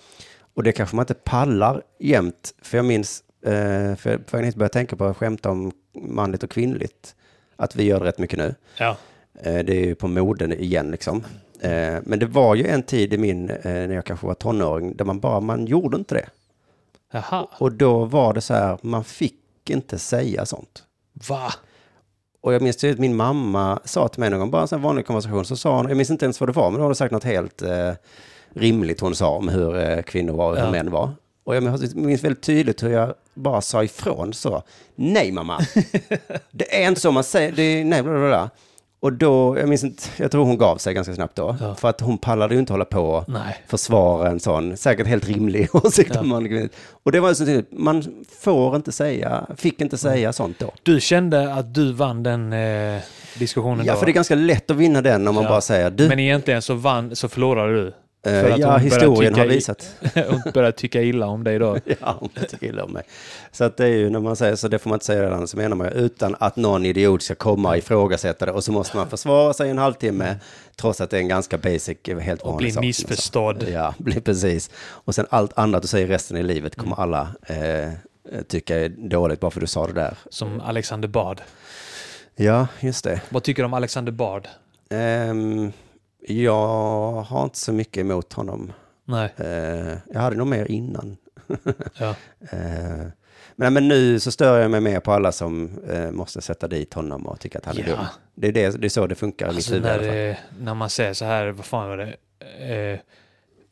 Och det kanske man inte pallar jämt, för jag minns, eh, för för jag började tänka på att skämta om manligt och kvinnligt, att vi gör det rätt mycket nu. Ja. Eh, Det är ju på moden igen liksom. Eh, Men det var ju en tid i min, eh, när jag kanske var tonåring, där man bara, man gjorde inte det. Jaha. Och då var det så här, man fick inte säga sånt. Va? Och jag minns tydligt, min mamma sa till mig någon gång, bara en vanlig konversation, så sa hon, jag minns inte ens vad det var, men hon hade sagt något helt eh, rimligt hon sa om hur eh, kvinnor var och hur Ja. män var. Och jag minns väldigt tydligt hur jag bara sa ifrån så, nej mamma, det är inte så man säger, det är, nej, bla, bla, bla. Och då, jag minns inte, jag tror hon gav sig ganska snabbt då, Ja. för att hon pallade ju inte hålla på och Nej. försvara en sån, säkert helt rimlig åsikt Ja. om man och det var så tydligt, man får inte säga, fick inte säga sånt då. Du kände att du vann den eh, diskussionen Ja, då? för det är ganska lätt att vinna den om man Ja. bara säger du. Men egentligen så, vann, så förlorade du. Eh, ja, hon börjar historien tycka har visat. och började tycka illa om dig då. ja, hon tycker illa om mig. Så att det är ju när man säger så, det får man inte säga redan, så menar man utan att någon idiot ska komma och ifrågasätta det och så måste man försvara sig en halvtimme trots att det är en ganska basic, helt Och vanlig bli sak. missförstådd. Ja, blir precis. Och sen allt annat du säger resten i livet kommer alla eh, tycka är dåligt bara för du sa det där. Som Alexander Bard. Ja, just det. Vad tycker du om Alexander Bard? Ehm, Jag har inte så mycket emot honom. Nej. Eh, jag hade nog mer innan. Ja. Eh, men, men nu så stör jag mig mer på alla som eh, måste sätta dit honom och tycka att han är Ja. dum. Det är, det, det är så det funkar i mitt Alltså huvud när, när man säger så här, vad fan var det? Eh,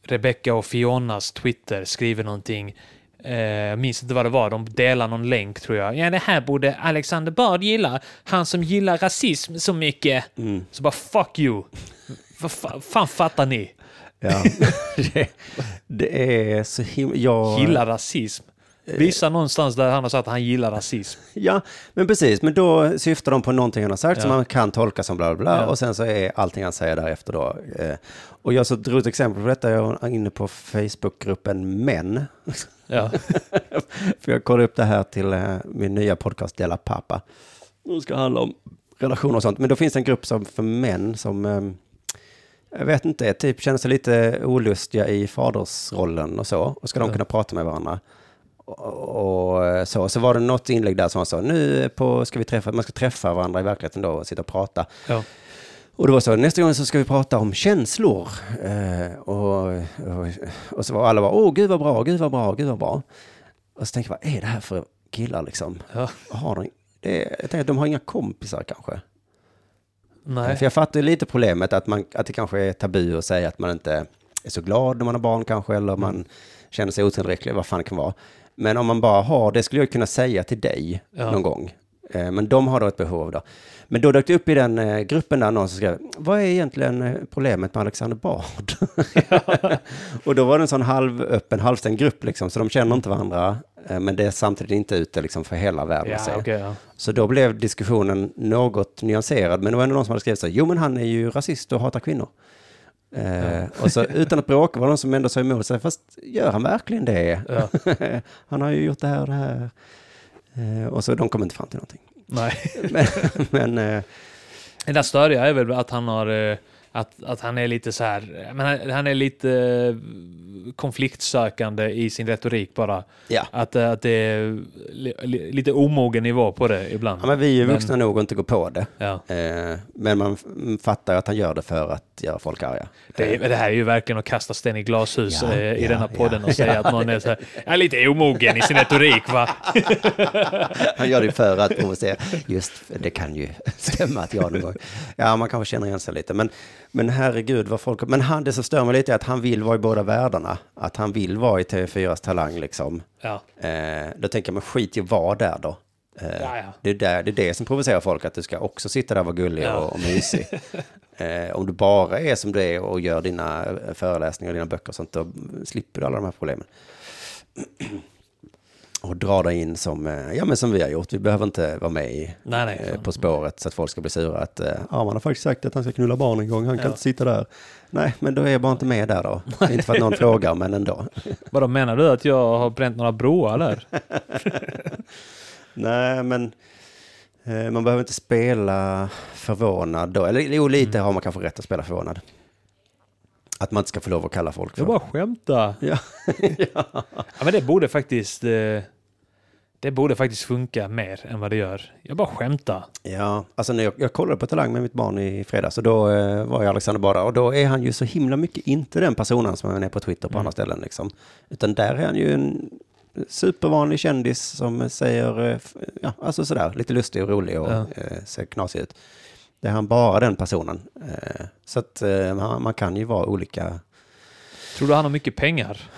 Rebecca och Fionas Twitter skriver någonting. Eh, jag minns inte vad det var. De delar någon länk tror jag. Ja, det här borde Alexander Bard gilla. Han som gillar rasism så mycket. Mm. Så bara fuck you. Vad fa- fan fattar ni? Ja. det, det är så himla... Jag, Gillar rasism. Visa någonstans där han har sagt att han gillar rasism. Ja, men precis. Men då syftar de på någonting han har sagt som Ja. man kan tolka som bla bla bla. Ja. Och sen så är allting han säger därefter då. Eh, och jag så drog ett exempel på detta. Jag är inne på Facebookgruppen Män. Ja. För jag kollade upp det här till eh, min nya podcast Dela Pappa. Det ska handla om relationer och sånt. Men då finns det en grupp som för män som, eh, jag vet inte, typ känner sig lite olustiga i fadersrollen och så. Och ska de kunna prata med varandra. Och, och så. Så var det något inlägg där som var så, nu på, ska vi träffa, man ska träffa varandra i verkligheten då och sitta och prata. Ja. Och det var så, nästa gång så ska vi prata om känslor. Eh, och, och, och så var alla bara, åh gud vad bra, gud vad bra, gud vad bra. Och så tänkte jag, vad är det här för killar liksom? Ja. Har de, det, jag tänkte att de har inga kompisar kanske. Nej. För jag fattar ju lite problemet att, man, att det kanske är tabu att säga att man inte är så glad när man har barn kanske, eller man känner sig otillräcklig, vad fan det kan vara. Men om man bara har, det skulle jag kunna säga till dig Ja. någon gång. Eh, Men de har då ett behov då. Men då dök det upp i den eh, gruppen där någon som skrev, vad är egentligen eh, problemet med Alexander Bard? och då var det en sån halvöppen, halvstängd grupp liksom, så de känner inte varandra, men det är samtidigt inte ute liksom för hela världen Ja, se. okej, ja. Så då blev diskussionen något nyanserad, men det var ändå någon som hade skrivit så, jo men han är ju rasist och hatar kvinnor. Eh, och så utan att bråka var det någon som ändå sa emot sig, fast gör han verkligen det? Ja. han har ju gjort det här och det här. Eh, och så de kom inte fram till någonting. Nej. Men, men eh, Det där störiga är väl att han har eh, att, att han är lite så här, men han, han är lite eh, konfliktsökande i sin retorik bara. ja. Att, eh, att det är li, li, lite omogen nivå på det ibland. ja, men vi är ju Men- vuxna nog att inte gå på det. Ja. Eh, men man fattar att han gör det för att göra folk arga. Det, det här är ju verkligen att kasta sten i glashus Ja, eh, i ja, denna podden ja, och säga att någon är så här, är lite omogen i sin retorik va? Han gör det för att provocera. Just det kan ju stämma att jag någon gång. Ja, man kanske känner igen sig lite. Men, men herregud vad folk... Men han, det som stör mig lite är att han vill vara i båda världarna. Att han vill vara i TV4s Talang liksom. Ja. Eh, då tänker jag, men skit i att vara där då. Ja, ja. Det, är där, det är det som provocerar folk, att du ska också sitta där och vara gullig Ja. och, och mysig. eh, om du bara är som du är och gör dina eh, föreläsningar och dina böcker och sånt, då slipper du alla de här problemen. och dra dig in som, eh, ja, men som vi har gjort. Vi behöver inte vara med i, Nej, nej. eh, På spåret så att folk ska bli sura. Att, eh, ja, man har faktiskt sagt att han ska knulla barn en gång, han kan Ja. inte sitta där. Nej, men då är jag bara inte med där då. inte för att någon frågar, men ändå. Vadå, menar du att jag har bränt några broar där? Nej, men man behöver inte spela förvånad då. Eller jo, lite Mm. har man kanske rätt att spela förvånad. Att man inte ska få lov att kalla folk för... Jag bara skämtar. Ja. Ja, men det borde faktiskt... Eh, det borde faktiskt funka mer än vad det gör. Jag bara skämtar. ja, alltså när jag, jag kollade på Talang med mitt barn i fredags och då eh, var ju Alexander bara och då är han ju så himla mycket inte den personen som han är på Twitter på Mm. andra ställen liksom. Utan där är han ju en supervanlig kändis som säger, eh, ja, alltså sådär, lite lustig och rolig och Ja. eh, ser knasig ut. Det är han bara den personen. Eh, så att man, kan ju vara olika. Tror du han har mycket pengar?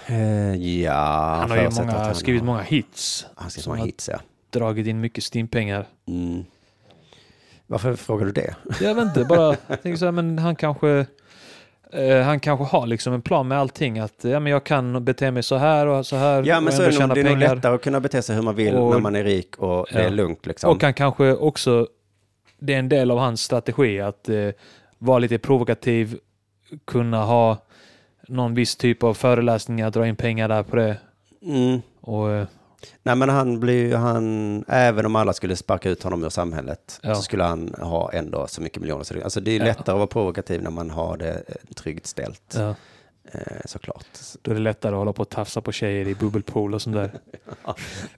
Ja, Han har ju många, han skrivit har, många hits. Han skriver som många hits, ja. dragit in mycket Steam-pengar. Mm. Varför frågar du det? Jag vet inte, bara jag tänker så här, men han kanske... Eh, han kanske har liksom en plan med allting. Att ja, men jag kan bete mig så här och så här. Ja, men och så är det, nog, det är nog lättare att kunna bete sig hur man vill Och- när man är rik och det Ja. är lugnt liksom. Och han kanske också, det är en del av hans strategi att eh, vara lite provokativ, kunna ha någon viss typ av föreläsningar, dra in pengar där på det. Mm. Och, eh, Nej, men han blir han, även om alla skulle sparka ut honom ur samhället, Ja. så skulle han ha ändå så mycket miljoner. Så det, alltså det är Ja. lättare att vara provokativ när man har det eh, tryggt ställt, ja, eh, såklart. då är det lättare att hålla på och tafsa på tjejer i bubbelpool och sånt där.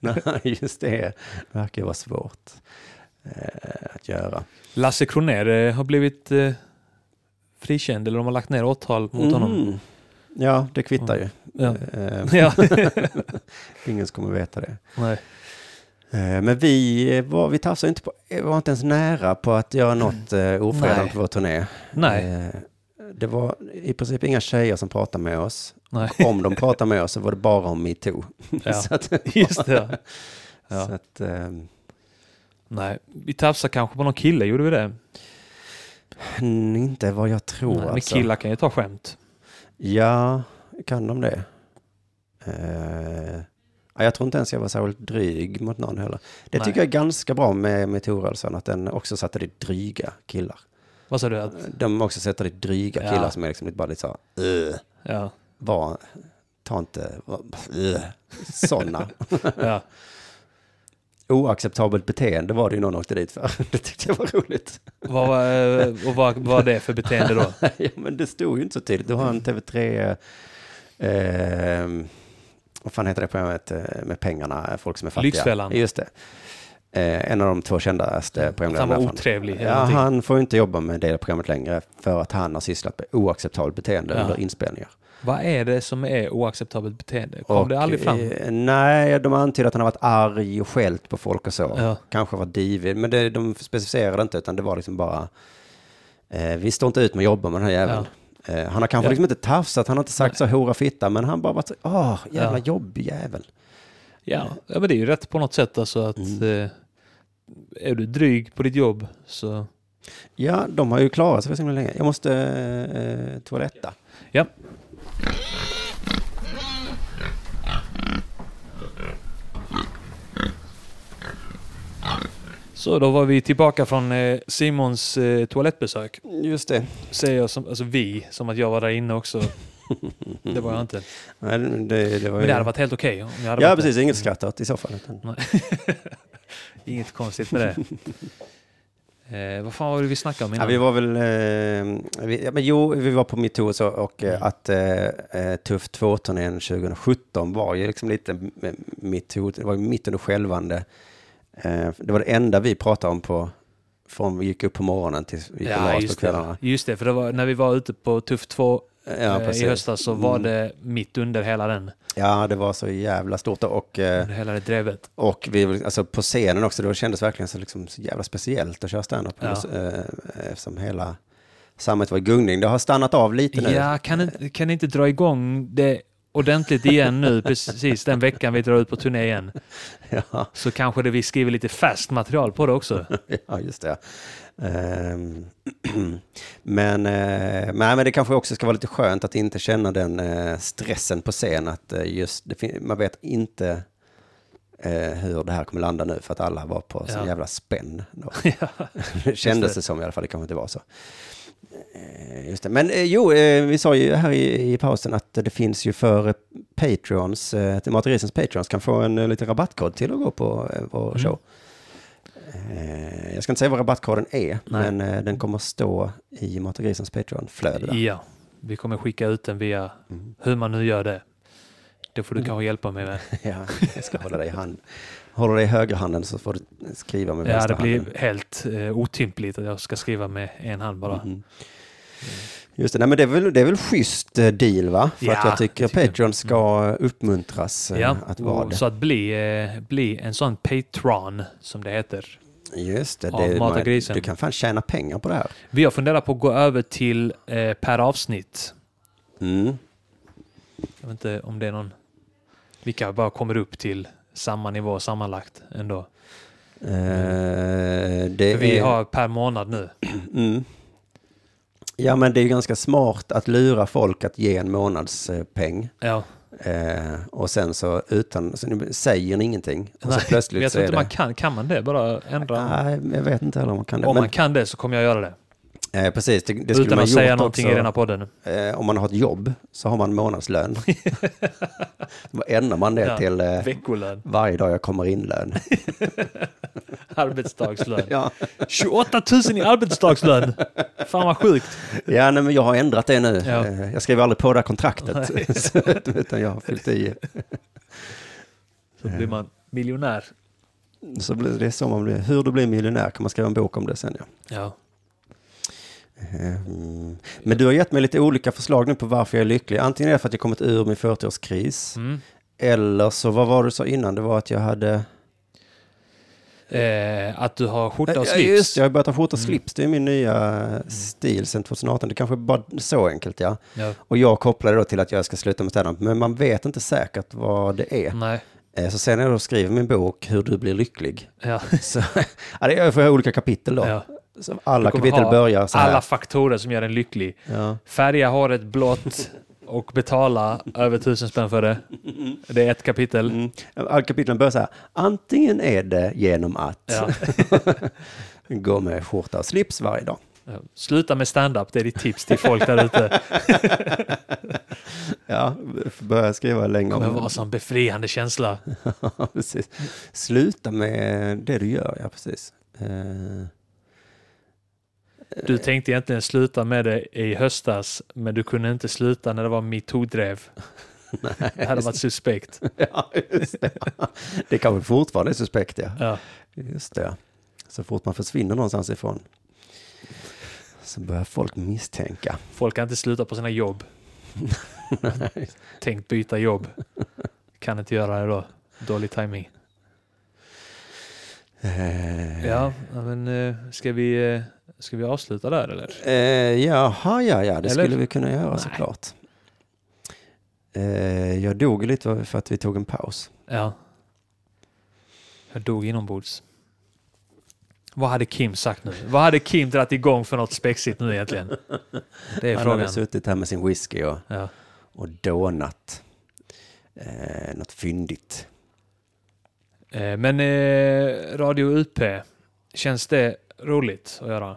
Nej, just det verkar ju vara svårt eh, att göra. Lasse Kronér har blivit eh, frikänd eller de har lagt ner åtal mot honom. Ja, det kvittar ju. Ja. Eh, Ja. ingen kommer veta det. Nej. Eh, Men vi var, vi tafsade inte på, var inte ens nära på att göra något eh, ofredande på vår turné. Nej. Eh, Det var i princip inga tjejer som pratade med oss. Nej. Om de pratade med oss så var det bara om metoo. Ja. så att, Just det. Ja. Så att, ehm, Nej, vi tafsade kanske på någon kille, gjorde vi det? mm, inte vad jag tror Nej, men alltså. killar kan ju ta skämt. Ja, kan de det? Eh, ja, jag tror inte ens jag var särskilt dryg mot någon heller. Det Nej. tycker jag är ganska bra med metoo-rörelsen, att den också satte dit dryga killar. Vad sa du? Att, De också sätter dit dryga Ja. killar som är liksom lite bara lite så här, "Ugh, ja, var, ta inte, sådana. ja. Oacceptabelt beteende var det ju någon åkte dit för. Det tyckte jag var roligt. Vad, var- eh, och vad var det för beteende då? ja, men det stod ju inte så tydligt. Du har en TV3, eh, vad fan heter det programmet eh, med pengarna, folk som är fattiga? Lyxfällan. Just det. Eh, en av de två kändaste programledarna. han var otrevlig. Ja, någonting. han får inte jobba med det programmet längre för att han har sysslat med oacceptabelt beteende Ja. under inspelningar. Vad är det som är oacceptabelt beteende? Kom det aldrig fram? eh, nej, de antyder att han har varit arg och skällt på folk och så. Ja. Kanske varit divig, men det, de specificerade inte, utan det var liksom bara, eh, vi står inte ut med att jobba med den här jäveln. Eh, han har kanske Ja. liksom inte tafsat, han har inte sagt så hora fitta, men han bara varit så, åh, jävla Ja. jobbig jävel. Ja, ja, men det är ju rätt på något sätt alltså att Mm. eh, är du dryg på ditt jobb så... Ja, de har ju klarat sig för så länge. Jag måste eh, toaletta. Ja. Så då var vi tillbaka från eh, Simons eh, toalettbesök. Just det. Säger jag som, alltså vi, som att jag var där inne också. Det var jag inte. Nej, det, det, var Men det hade varit helt okej om jag hade Ja, varit precis. där. Inget skratt åt i så fall. Utan... Nej. Inget konstigt med det. Eh, vad fan var det vi snackade om Ja, innan? vi var väl, eh, vi, ja, men jo, vi var på metoo och så och eh, Mm. att eh, eh, Tuff 2-turnén 2017 var ju liksom lite metoo, det var ju mitt under skälvande. Eh, det var det enda vi pratade om på, från vi gick upp på morgonen tills vi gick Ja, oss på just kvällarna. det. Just det, för det var, när vi var ute på Tuff 2 Ja, eh, i höstas så var Mm. det mitt under hela den. Ja, det var så jävla stort och, eh, hela det drevet. och vi, alltså på scenen också, det kändes verkligen så, liksom, så jävla speciellt att köra standup Ja. eh, eftersom hela samhället var i gungning. Det har stannat av lite nu. Ja, kan ni inte dra igång det ordentligt igen nu, precis den veckan vi drar ut på turné igen? Ja. Så kanske det vi skriver lite färskt material på det också. Ja, just det. Ehm, men, eh, nej, men det kanske också ska vara lite skönt att inte känna den eh, stressen på scen. Att eh, just, det man vet inte hur det här kommer landa nu för att alla var på så Ja. jävla spänn. Då. ja. det kändes det som i alla fall, det kanske inte var så. Eh, Just det. Men eh, jo, eh, vi sa ju här i, i pausen att det finns ju för Patreons, till Matrisens Patreons kan få en liten rabattkod till att gå på vår Mm. show. Jag ska inte säga vad rabattkoden är, Nej. men den kommer stå i Matrisens Patreon-flöde. ja, vi kommer skicka ut den via Mm. hur man nu gör det. Det får du Mm. kanske hjälpa mig med. Ja, jag ska hålla dig i hand. Håller dig i högerhanden så får du skriva med Ja, det vänsterhanden. blir helt eh, otympligt att jag ska skriva med en hand bara. Mhm. Just det, nej, men det är väl, det är väl schysst eh, deal va? För Ja, att jag tycker tycker- Patreon ska uppmuntras eh, Ja, att vara och det. så att bli, eh, bli en sån patron som det heter. Just det, det man, du kan fan tjäna pengar på det här. Vi har funderat på att gå över till eh, per avsnitt. Mm. Jag vet inte om det är någon... Vi kanske bara kommer upp till samma nivå sammanlagt ändå. Eh, det För vi är, har per månad nu. mm. Ja, men det är ju ganska smart att lura folk att ge en månadspeng. Ja. Eh, och sen så utan, så säger ni ingenting. Och så Men plötsligt jag så tror är inte man kan. Kan man det? Bara ändra? Nej, jag vet inte heller om man kan det. Om men, man kan det så kommer jag göra det. Eh, precis, det, det skulle Utan man att säga någonting också. i den här podden. Eh, om man har ett jobb så har man månadslön. Då ändrar man det Ja, till eh, Veckolön. varje dag jag kommer in lön. Arbetsdagslön. ja, 28 000 i arbetsdagslön! Fan vad sjukt. ja nej, men jag har ändrat det nu. Ja. Eh, jag skriver aldrig på det här kontraktet. Så, utan jag har fyllt i. Så blir man miljonär. Så blir det så man blir. Hur du blir miljonär kan man skriva en bok om det sen. Ja. Ja. Ehm, Men du har gett mig lite olika förslag nu på varför jag är lycklig. Antingen är det för att jag kommit ur min 40-årskris. Mm. Eller så, vad var det du sa innan? Det var att jag hade... Eh, att du har skjorta och Ja, slips. Just det, jag har börjat ha skjorta och Mm. slips. Det är min nya stil sedan 2018. Det kanske är bara så enkelt, ja. Ja. Och jag kopplade då till att jag ska sluta med stand Men man vet inte säkert vad det är. Nej. Eh, Så sen när jag då skriver min bok Hur du blir lycklig. Ja. Så, ja, det är för olika kapitel då. Ja. Alla kapitel börjar så här. Alla faktorer som gör en lycklig. Ja. Färga håret blått och betala över tusen spänn för det. Det är ett kapitel. Mm. Alla kapitlen börjar så här. Antingen är det genom att Ja. gå med skjorta och slips varje dag. Sluta med stand-up, det är ditt tips till folk där ute. Ja, börja skriva Det längre kommer om vara en befriande känsla. Precis. Sluta med det du gör, ja precis. Eh, Du tänkte egentligen sluta med det i höstas, men du kunde inte sluta när det var metoo-drev. Det hade varit suspekt. ja, just det. Det kanske fortfarande är suspekt, ja. Ja. Just det. Så fort man försvinner någonstans ifrån så börjar folk misstänka. Folk kan inte sluta på sina jobb. Tänkt byta jobb. Kan inte göra det då. Dålig timing. Eh, Ja, men eh, ska vi, eh, ska vi avsluta där eller? Eh, jaha, ja, ja, det Eller? skulle vi kunna göra Nej. såklart. Eh, jag dog lite för att vi tog en paus. Ja. Jag dog inombords. Vad hade Kim sagt nu? Vad hade Kim dragit igång för något spexigt nu egentligen? Det är Han frågan. hade suttit här med sin whisky och, Ja. och dånat. Eh, något fyndigt. Eh, Men eh, Radio UP, känns det roligt att göra?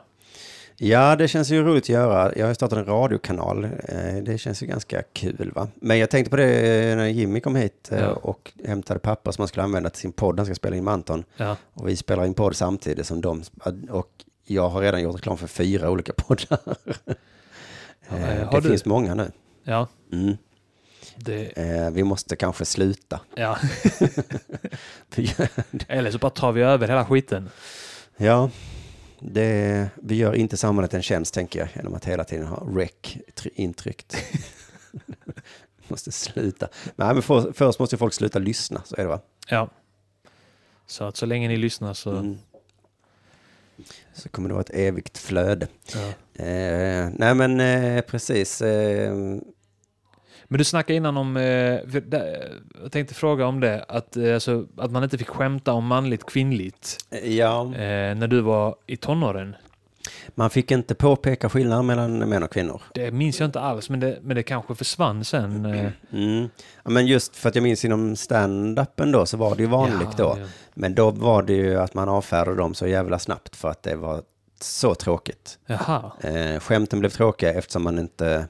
Ja, det känns ju roligt att göra. Jag har startat en radiokanal. Eh, Det känns ju ganska kul va. Men jag tänkte på det när Jimmy kom hit eh, Ja. och hämtade papper som han skulle använda till sin podd. Han ska spela in med Anton. Ja. Och vi spelar in podd samtidigt som de. Och jag har redan gjort reklam för fyra olika poddar. Ja, Eh, eh, det du- finns många nu. Ja. Mm. Det, Eh, vi måste kanske sluta. ja. Eller så bara tar vi över hela skiten. ja, det, vi gör inte samhället en tjänst tänker jag genom att hela tiden ha rec try- intryckt. måste sluta. Nej, men för, först måste folk sluta lyssna, så är det va? Ja. Så att så länge ni lyssnar så... Mm. Så kommer det vara ett evigt flöde. Ja. Eh, nej men eh, precis. Eh, Men du snackade innan om, eh, jag tänkte fråga om det, att, eh, alltså, att man inte fick skämta om manligt kvinnligt ja, eh, när du var i tonåren. man fick inte påpeka skillnaden mellan män och kvinnor. Det minns jag inte alls, men det, men det kanske försvann sen. Eh, Mm. Ja, men just för att jag minns inom stand-upen då så var det ju vanligt ja, då. ja. Men då var det ju att man avfärdade dem så jävla snabbt för att det var så tråkigt. Jaha. Eh, skämten blev tråkiga eftersom man inte...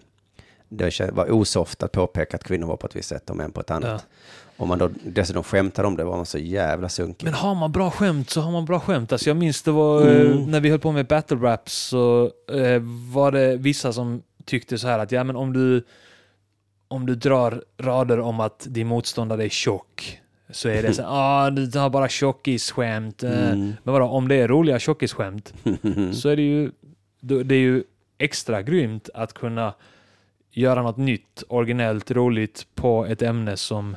Det var osoft att påpeka att kvinnor var på ett visst sätt och män på ett annat. Ja. Om man då dessutom skämtade om det var man så jävla sunkig. Men har man bra skämt så har man bra skämt. Alltså jag minns det var eh, Mm. när vi höll på med battle raps så eh, var det vissa som tyckte så här att ja men om du om du drar rader om att din motståndare är tjock så är det så här, ah, du har bara tjockisskämt. eh." Mm. Men vadå, om det är roliga tjockisskämt så är det ju, det är ju extra grymt att kunna göra något nytt, originellt, roligt på ett ämne som,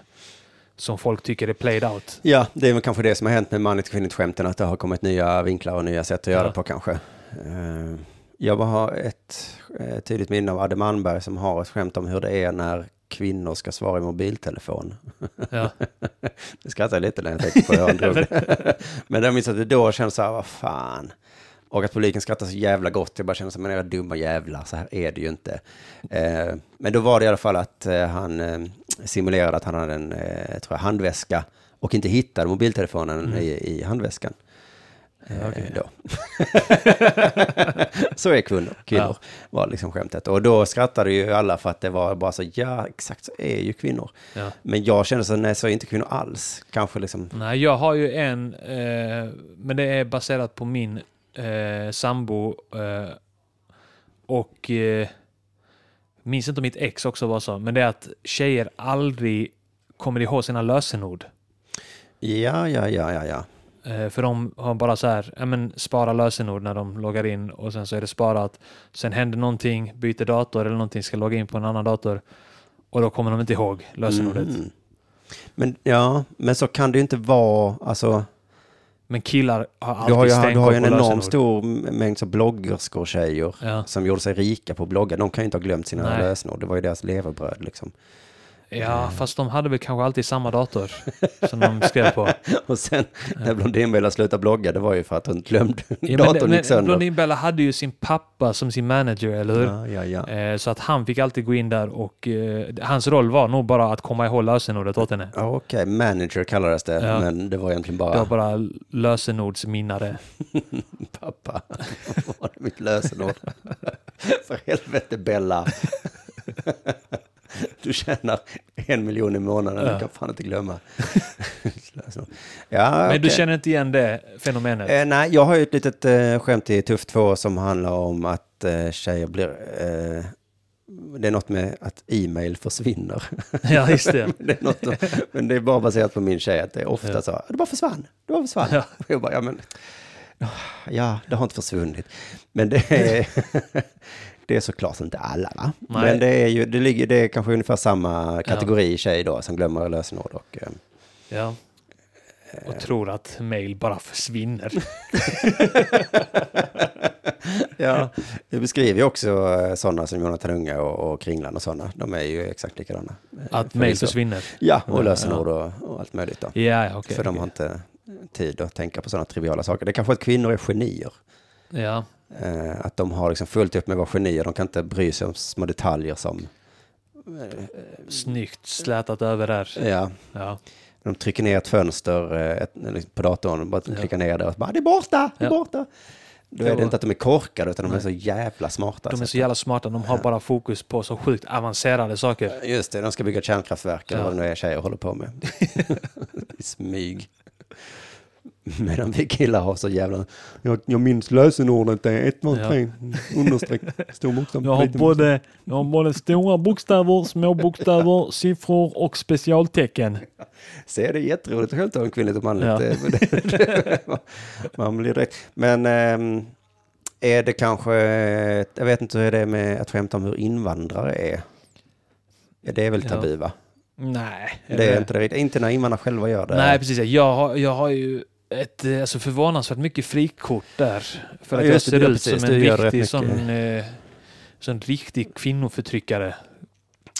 som folk tycker är played out. Ja, det är väl kanske det som har hänt med manligt och kvinnligt skämten, att det har kommit nya vinklar och nya sätt att göra Ja. på kanske. Eh, Jag har ett tydligt minne av Adde Malmberg som har ett skämt om hur det är när kvinnor ska svara i mobiltelefon. Ja. Det skrattar jag lite när jag tänker på hur han drog det. Men jag minns att det då kändes så här, vad fan. Och att publiken skrattar så jävla gott. Jag bara känner så men era dumma jävlar, så här är det ju inte. Eh, men då var det i alla fall att eh, han eh, simulerade att han hade en eh, tror jag, handväska och inte hittade mobiltelefonen i, i handväskan. Eh, Ja, okej. då. så är kvinnor, kvinnor Ja. var liksom skämtet. Och då skrattade ju alla för att det var bara så, ja exakt så är ju kvinnor. Ja. Men jag kände så, nej så är inte kvinnor alls. Kanske liksom, Nej, jag har ju en, eh, men det är baserat på min eh, sambo eh, och eh, minns inte om mitt ex också var så, men det är att tjejer aldrig kommer ihåg sina lösenord. ja, ja, ja, ja, ja. Eh, för de har bara så här, ja, men spara lösenord när de loggar in och sen så är det sparat. Sen händer någonting, byter dator eller någonting, ska logga in på en annan dator och då kommer de inte ihåg lösenordet. Mhm. Men ja, men så kan det ju inte vara, alltså, Men killar har du alltid har ju, du har ju en lösenord. stor mängd så bloggerskor tjejer Ja. som gjorde sig rika på att blogga. De kan ju inte ha glömt sina Nej. lösenord, det var ju deras levebröd liksom. Ja, fast de hade väl kanske alltid samma dator som de skrev på. Och sen när Blondinbella slutade blogga, det var ju för att hon glömde, Ja, men, datorn gick men sönder. Blondinbella hade ju sin pappa som sin manager, eller hur? Ja, ja, ja. Eh, Så att han fick alltid gå in där och eh, hans roll var nog bara att komma ihåg lösenordet åt henne. Ja, Okej, manager kallades det, Ja. men det var egentligen bara Det var bara lösenordsminnare. pappa. Vad var det mitt lösenord? För helvete Bella. Du tjänar en miljon i månaden, Ja. du kan fan inte glömma. Ja, Men du okej. känner inte igen det fenomenet? Eh, nej, jag har ju ett litet eh, skämt i Tuff 2 som handlar om att eh, tjejer blir... Eh, det är något med att e-mail försvinner. Ja, just det. det är något, men det är bara baserat på min tjej, att det är ofta Ja. så, det bara försvann, det bara försvann. Ja. Jag bara, ja men, ja, det har inte försvunnit. Men det är, det är såklart inte alla va? Nej. Men det är ju, det ligger, det är kanske ungefär samma kategori tjej då som glömmer lösenord och eh, Ja. Och tror att mail bara försvinner. Ja, jag beskriver ju också sådana som Jonathan Unge och, och Kringlan och sådana. De är ju exakt likadana. Eh, Att mail förvisso. försvinner. Ja, Ja, och lösenord och, och allt möjligt då. Ja, ja, okej. För de har inte tid att tänka på sådana triviala saker. Det är kanske att kvinnor är genier. Ja, Eh, att de har liksom fullt upp med att vara genier. De kan inte bry sig om små detaljer som... snyggt slätat över där. Ja, Ja, de trycker ner ett fönster eh, ett, liksom på datorn, bara Ja. klickar ner det och bara det är borta, det är Ja. borta. Då är det inte att de är korkade utan de är Nej. så jävla smarta. de är Så så jävla smarta. De har bara fokus på så sjukt avancerade saker. Just det, de ska bygga ett kärnkraftverk eller Ja. vad det nu är tjejer håller på med. I smyg. Medan vi killar har så jävla... Jag, jag minns lösenordet, det är ett, två, Ja. tre, understreck, stor bokstav. Jag har, både, jag har både stora bokstäver, små bokstäver, siffror och specialtecken. Se, det är jätteroligt att skämta om kvinnligt och manligt. Ja. Det- det- det- Man blir direkt... Men ehm, är det kanske... Jag vet inte hur det är med att skämta om hur invandrare är. Ja, det är väl Ja. tabu, va? Nej. Det är inte det. Inte när invandrare själva gör det. Nej, precis. Jag har, jag har ju ett eh, alltså förvånansvärt mycket frikort där. För Ja, att jag just det, ser ja, ut precis. som en riktig sån, eh, sån riktig kvinnoförtryckare.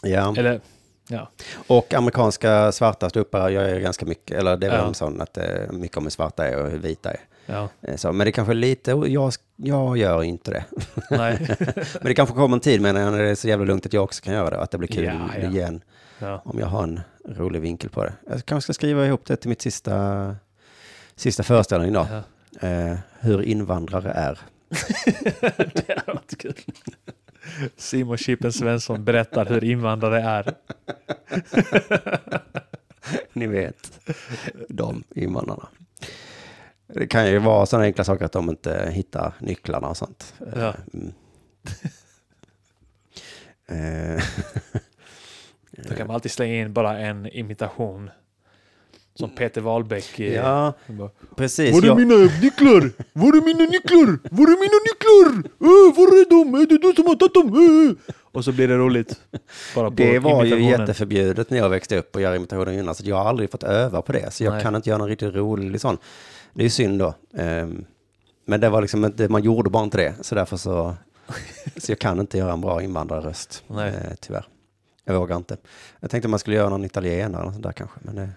Ja. Eller, ja. Och amerikanska svarta ståuppare gör ju ganska mycket, eller det är väl Ja. en sån att det är mycket om hur svarta är och hur vita är. ja. Eh, Så, men det kanske är lite, jag, jag gör inte det. Nej. Men det kanske kommer en tid menar jag, när det är så jävla lugnt att jag också kan göra det, att det blir kul Ja, ja. igen. Ja. Om jag har en rolig vinkel på det. Jag kanske ska skriva ihop det till mitt sista, sista föreställning då. Ja. Eh, hur invandrare är. det hade varit kul. Simon Chippen Svensson berättar hur invandrare är. Ni vet, de invandrarna. Det kan ju vara sådana enkla saker att de inte hittar nycklarna och sånt. Eh, Ja. Mm. Eh, Då kan man alltid slänga in bara en imitation. Som Peter Wahlbeck. eh, ja, bara, precis. Var är Jag, mina nycklar? Var är mina nycklar? Var är mina nycklar? Äh, var är de? Är det du som har tagit dem? Äh. Och så blir det roligt. Bara på det var ju imitationen. jätteförbjudet när jag växte upp och göra imitationer innan, så jag har aldrig fått öva på det. Så jag Nej. kan inte göra någon riktigt rolig sån. Det är ju synd då. Ehm, men det var liksom inte, man gjorde bara inte det, så därför så, så jag kan inte göra en bra invandrarröst, Nej. eh, tyvärr. Jag vågar inte. Jag tänkte man skulle göra någon italienare eller sånt där kanske, men det,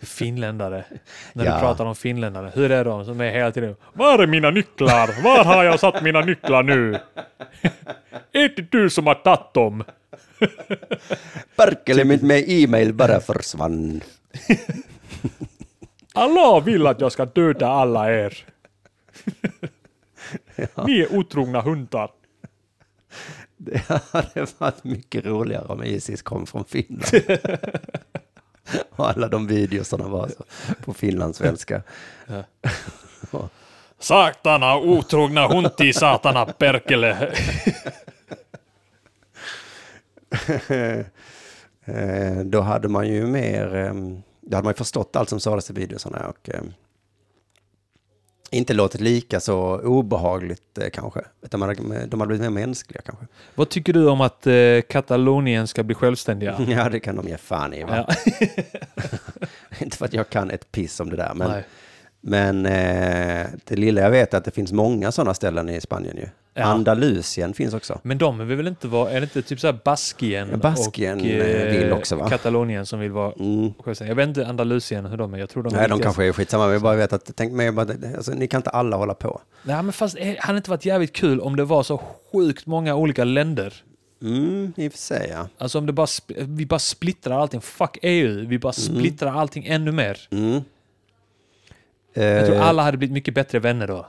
Finländare. När Ja. du pratar om finländare. Hur är de som är hela tiden? Var är mina nycklar? Var har jag satt mina nycklar nu? är det du som har tagit dem? Perkele mitt med e-mail bara försvann. Allah vill att jag ska döda alla er. Ni är otrogna hundar. Det hade varit mycket roligare om Isis kom från Finland. och alla de videosarna var så på finlandssvenska. Satana, otrogna hunti, satana, perkele. Eh, då hade man ju mer, eh, då hade man ju förstått allt som sades i videosarna och eh, inte låtit lika så obehagligt eh, kanske. Utan man, de hade blivit mer mänskliga kanske. Vad tycker du om att eh, Katalonien ska bli självständiga? Ja, det kan de ge fan i. Va? Ja. inte för att jag kan ett piss om det där. Men, Nej. Men eh, det lilla jag vet är att det finns många sådana ställen i Spanien ju. Ja. Andalusien finns också. Men de vill väl inte vara, är det inte typ såhär Baskien, Baskien, och eh, vill också, va? Katalonien som vill vara Mm. Jag vet inte Andalusien hur de är, jag tror de Nej, de kanske är skitsamma. Men jag bara vet att, tänk mig alltså, ni kan inte alla hålla på. Nej men fast eh, hade det inte varit jävligt kul om det var så sjukt många olika länder? Mm, i och för sig ja. Alltså om det bara, vi bara splittrar allting. Fuck EU, vi bara splittrar allting ännu mer. Mm. Jag tror Eh, alla hade blivit mycket bättre vänner då.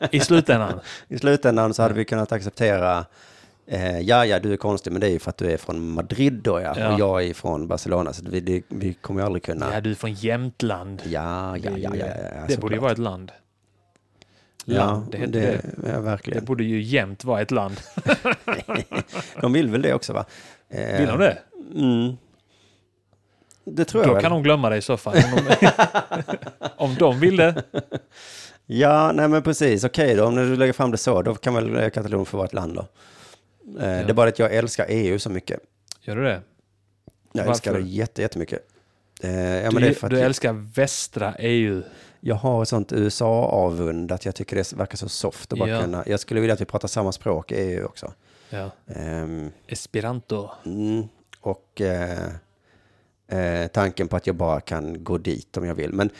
I slutändan. I slutändan så hade vi kunnat acceptera eh, ja, ja, du är konstig, men det är ju för att du är från Madrid då, ja. Ja. Och jag är från Barcelona, så vi, det, vi kommer ju aldrig kunna... Ja, du är från Jämtland. Ja, ja, ja, ja. ja, ja det borde ju vara ett land. Ja, det heter det. det, ja, Det verkligen. borde ju jämt vara ett land. De vill väl det också, va? Eh, Vill de det? Mm. Det tror jag Då väl. kan de glömma det i så fall. Om de, om de vill det. Ja, nej men precis. Okej då, om du lägger fram det så, då kan väl Katalonien få vara ett land då. Eh, Det är bara att jag älskar EU så mycket. Gör du det? Jag Varför? älskar det jätte, jättemycket. Eh, ja, du du jag, älskar västra EU. jag har ett sånt USA-avund att jag tycker det verkar så soft att bara Ja. kunna. Jag skulle vilja att vi pratar samma språk i EU också. Ja. Ehm, Esperanto. mm, och eh, eh, tanken på att jag bara kan gå dit om jag vill. Men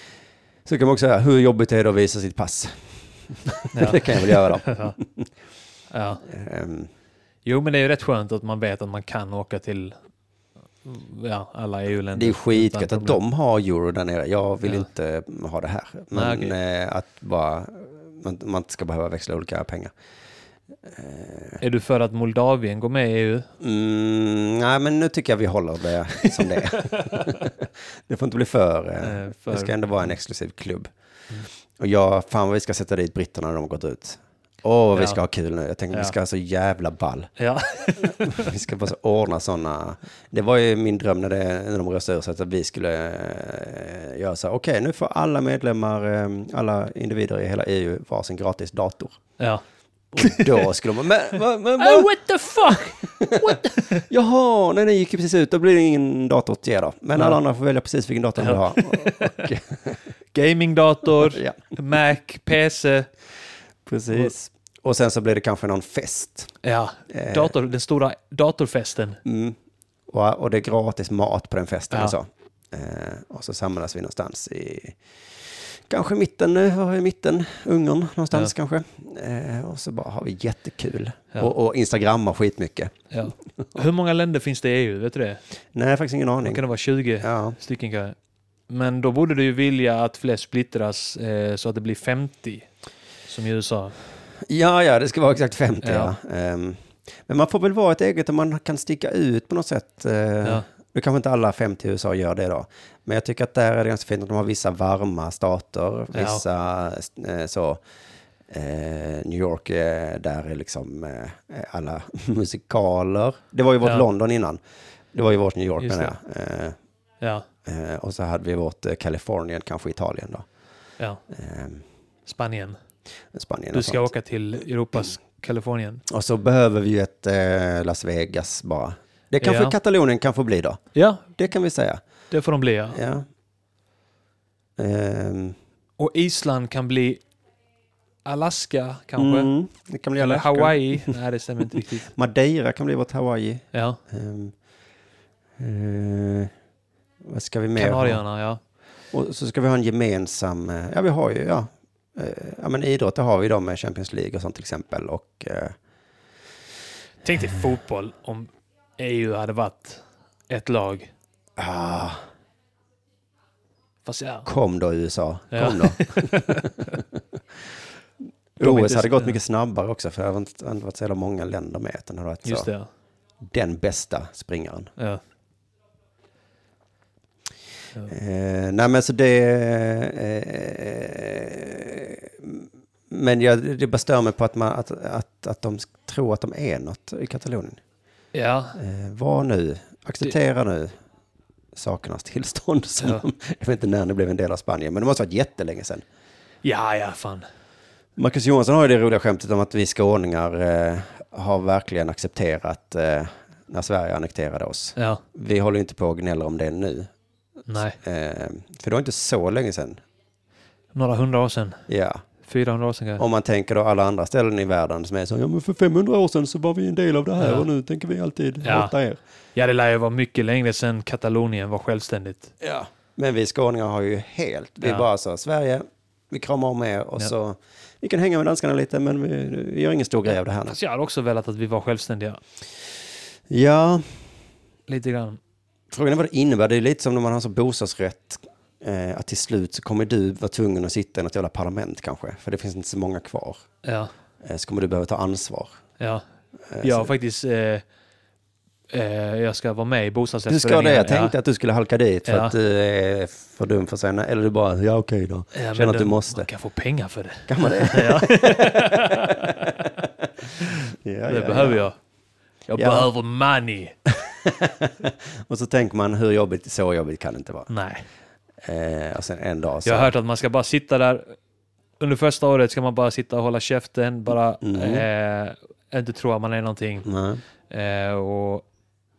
så kan man också säga, hur jobbigt är det att visa sitt pass? Ja. det kan jag väl göra. Ja. ja. Ehm, Jo, men det är ju rätt skönt att man vet att man kan åka till ja, alla EU-länder. Det är skitgött att de har euro där nere. Jag vill Ja. inte ha det här. Men Nej, okej. eh, att bara, man, man inte ska behöva växla olika pengar. Är du för att Moldavien går med i EU? Mm, nej, men nu tycker jag vi håller det som det är. det får inte bli för, eh, Eh, för- Det ska ändå vara en exklusiv klubb. Och jag, fan vad vi ska sätta dit britterna när de har gått ut. Åh, vad vi Ja. ska ha kul nu. Jag tänker Ja. vi ska ha så jävla ball. Ja. Vi ska bara så ordna sådana. Det var ju min dröm när, det, när de röstade ur sig att vi skulle eh, göra så här. Okej, nu får alla medlemmar, eh, alla individer i hela EU varsin gratis dator. ja. Och då skulle de men, men, men, Oh, what the fuck! jaha, nej, den gick ju precis ut, då blir det ingen dator till er då. Men Ja. alla andra får välja precis vilken dator de vill ha. Och, Gamingdator, ja, Mac, PC. precis. Och sen så blir det kanske någon fest. Ja, Eh, dator, den stora datorfesten. Mm. Och, och det är gratis mat på den festen Ja. och så. Eh, och så samlas vi någonstans i kanske mitten, var i mitten, Ungern någonstans kanske. Eh, och så bara har vi jättekul. Ja. Och, och instagrammar skitmycket. Ja. Hur många länder finns det i EU? Vet du det? Nej, faktiskt ingen Det aning. kan det vara 20 Ja. stycken kanske. Men då borde du ju vilja att fler splittras eh, så att det blir 50. Som i USA. ja, ja, det ska vara exakt 50. Ja. Ja. Ehm, men man får väl vara ett eget och man kan sticka ut på något sätt. Eh, Ja. Nu kanske inte alla 50 i USA gör det då. Men jag tycker att där är det ganska fint att de har vissa varma stater, Ja. vissa eh, så. Eh, New York, eh, där är liksom eh, alla musikaler. Det var ju vårt Ja. London innan. Det var ju vårt New York Just menar jag. Eh, Ja, eh, och så hade vi vårt Kalifornien, kanske Italien då. ja. Eh, Spanien. Spanien Du ska åka till Europas Kalifornien. Och så behöver vi ju ett Las Vegas bara. Det kanske Ja. Katalonien kan få bli då. Ja, Det kan vi säga. det får de bli. Ja. Ja. Ehm, Och Island kan bli Alaska kanske. Mm, det kan bli Eller Alaska. Hawaii. Nej, det stämmer inte riktigt. Madeira kan bli vårt Hawaii. Ja, Ehm, eh, vad ska vi mer ha? Kanarieöarna, ja. Och så ska vi ha en gemensam, eh, ja vi har ju, ja, eh, ja men idrott det har vi då med Champions League och sånt till exempel. Och eh, Tänk dig fotboll om EU hade varit ett lag. ah, Fast ja, kom då USA, Ja. kom då. OS hade gått mycket snabbare också för det hade inte, varit så jävla många länder med. Utan det varit just så, det. den bästa springaren. Ja. Eh, nej men så det... Eh, men jag, det bara stör mig på att, man, att, att, att de tror att de är något i Katalonien. Ja, Eh, var nu, acceptera nu sakernas tillstånd. Som Ja. jag vet inte när ni blev en del av Spanien, men det måste ha varit jättelänge sedan. Ja, ja, fan. Marcus Johansson har ju det roliga skämtet om att vi skåningar eh, har verkligen accepterat eh, när Sverige annekterade oss. Ja, Vi håller inte på och gnäller om det nu. nej. Eh, för det var inte så länge sedan. Några hundra år sedan. Ja. 400 år sedan kanske. Om man tänker då alla andra ställen i världen som är så, ja men för 500 år sedan så var vi en del av det här Ja. och nu tänker vi alltid Ja. hata er. Ja, det lär ju vara mycket längre sedan Katalonien var självständigt. Ja. Men vi skåningar har ju helt, vi Ja. bara så, Sverige, vi kramar om er och Ja. så, vi kan hänga med danskarna lite men vi, vi gör ingen stor grej av det här nu. Fast jag hade också velat att vi var självständiga. Ja, Lite grann. frågan är vad det innebär. Det är lite som när man har så bostadsrätt, eh, att till slut så kommer du vara tvungen att sitta i något jävla parlament kanske, för det finns inte så många kvar. Ja, Eh, så kommer du behöva ta ansvar. ja. Eh, Jag har faktiskt... Eh, eh, jag ska vara med i Du ska bostadsrättsföreningen. det, jag tänkte att du skulle halka dit för Ja. att du är för dum för att säga nej. Eller du bara, ja okej då. Ja, ja, Känner att du måste. Man kan få pengar för det. Kan man det? ja, ja, det behöver jag. Jag Ja. behöver money. Och så tänker man, hur jobbigt, så jobbigt kan det inte vara. Nej. Eh, och sen en dag så... Jag har hört att man ska bara sitta där. Under första året ska man bara sitta och hålla käften. Bara Mm. eh, inte tro att man är någonting. Eh, och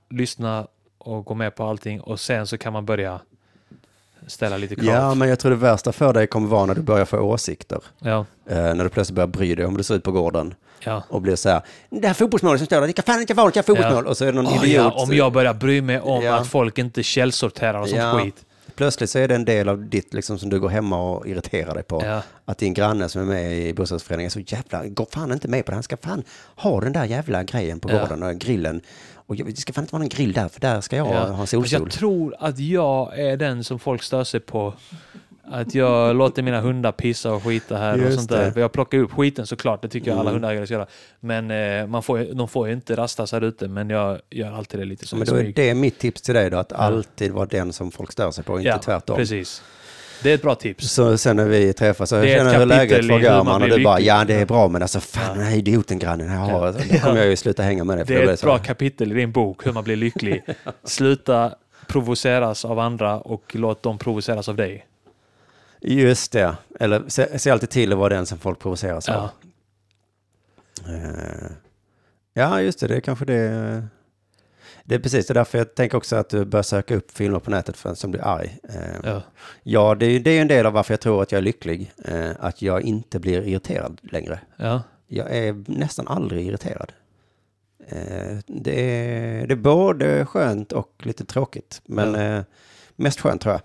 lyssna och gå med på allting. Och sen så kan man börja ställa lite krav. Ja, men jag tror det värsta för dig kommer vara när du börjar få åsikter. ja. Eh, när du plötsligt börjar bry dig om det ser ut på gården. ja. Och blir så här, det här fotbollsmålet som står där, det kan fan inte vara något fotbollsmål. Och så är det någon Åh, idiot. ja, om jag börjar bry mig om Ja. att folk inte källsorterar och sånt Ja. skit. Plötsligt så är det en del av ditt liksom, som du går hemma och irriterar dig på. Ja. Att din granne som är med i bostadsrättsföreningen är så jävla, går fan inte med på det. Han ska fan ha den där jävla grejen på Ja. gården och grillen. Och det ska fan inte vara någon grill där, för där ska jag Ja. ha solstol. jag tror att jag är den som folk stör sig på. Att jag låter mina hundar pissa och skita här och Just sånt där. det. Jag plockar upp skiten såklart, det tycker jag alla Mm. hundägare ska göra. Men eh, man får, de får ju inte rastas här ute, men jag gör alltid det lite som Men en då är det mitt tips till dig då, att alltid vara den som folk stör sig på, inte ja, tvärtom. precis. Det är ett bra tips. Så sen när vi träffas så Det ett känner jag hur läget frågar man och du bara, ja det är bra men alltså fan Ja. den här idioten grannen jag har, då kommer jag ju sluta hänga med dig. Det då är ett bra kapitel i din bok, hur man blir lycklig. Sluta provoceras av andra och låt dem provoceras av dig. Just det, eller se, se alltid till att vara den som folk provoceras av. Ja. Eh, Ja, just det, det är kanske det. Det är precis det är därför jag tänker också att du bör söka upp filmer på nätet för som blir arg. Eh, Ja. Ja, det är det är en del av varför jag tror att jag är lycklig. eh, Att jag inte blir irriterad längre. Ja. Jag är nästan aldrig irriterad. Det är, det är både skönt och lite tråkigt. Men Ja. mest skönt tror jag.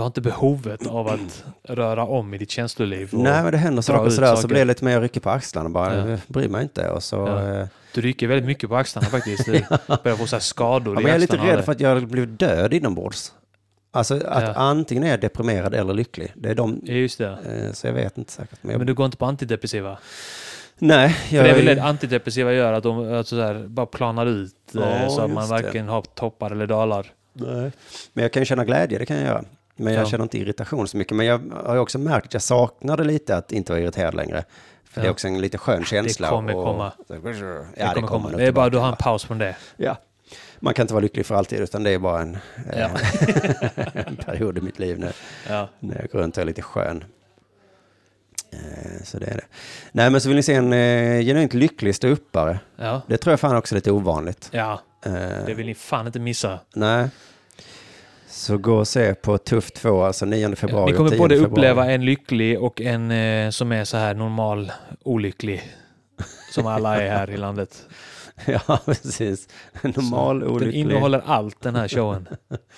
Du har inte behovet av att röra om i ditt känsloliv. Nej, men det händer saker sådär så saker. blir det lite mer rycker på axlarna bara. Ja. Jag bryr mig inte. Och så, Ja. eh, Du rycker väldigt mycket på axlarna faktiskt. Du börjar få så skador ja, men jag är lite rädd för att jag blir död inombords. Alltså att Ja. antingen är jag deprimerad eller lycklig. Det är de, Ja, just det. eh, så jag vet inte säkert. Men jag, Men du går inte på antidepressiva? nej, För jag, det är väl det antidepressiva gör, att de alltså så här, bara planar ut Ja, eh, så att man just det. varken har toppar eller dalar. nej. men jag kan ju känna glädje, det kan jag göra. Men jag Ja. känner inte irritation så mycket. Men jag har också märkt att jag saknade lite att inte vara irriterad längre. För det är Ja. också en lite skön känsla. kommer och, komma. Ja, Det, det kommer komma. det är bara att du har en paus från det. Ja. Man kan inte vara lycklig för alltid, utan det är bara en, eh, Ja. en period i mitt liv nu. Ja. När jag går runt och är lite skön. Eh, Så det är det. Nej, men så vill ni se en eh, genuint lycklig ståuppare. Ja. Det tror jag fan också är lite ovanligt. ja, Eh, det vill ni fan inte missa. Nej. Så gå och se på Tuff 2, alltså 9 februari Ni och kommer 10 både februari. uppleva en lycklig och en eh, som är så här normal olycklig. Som alla är här i landet. Ja, precis. Normal, Den olycklig. innehåller allt den här showen.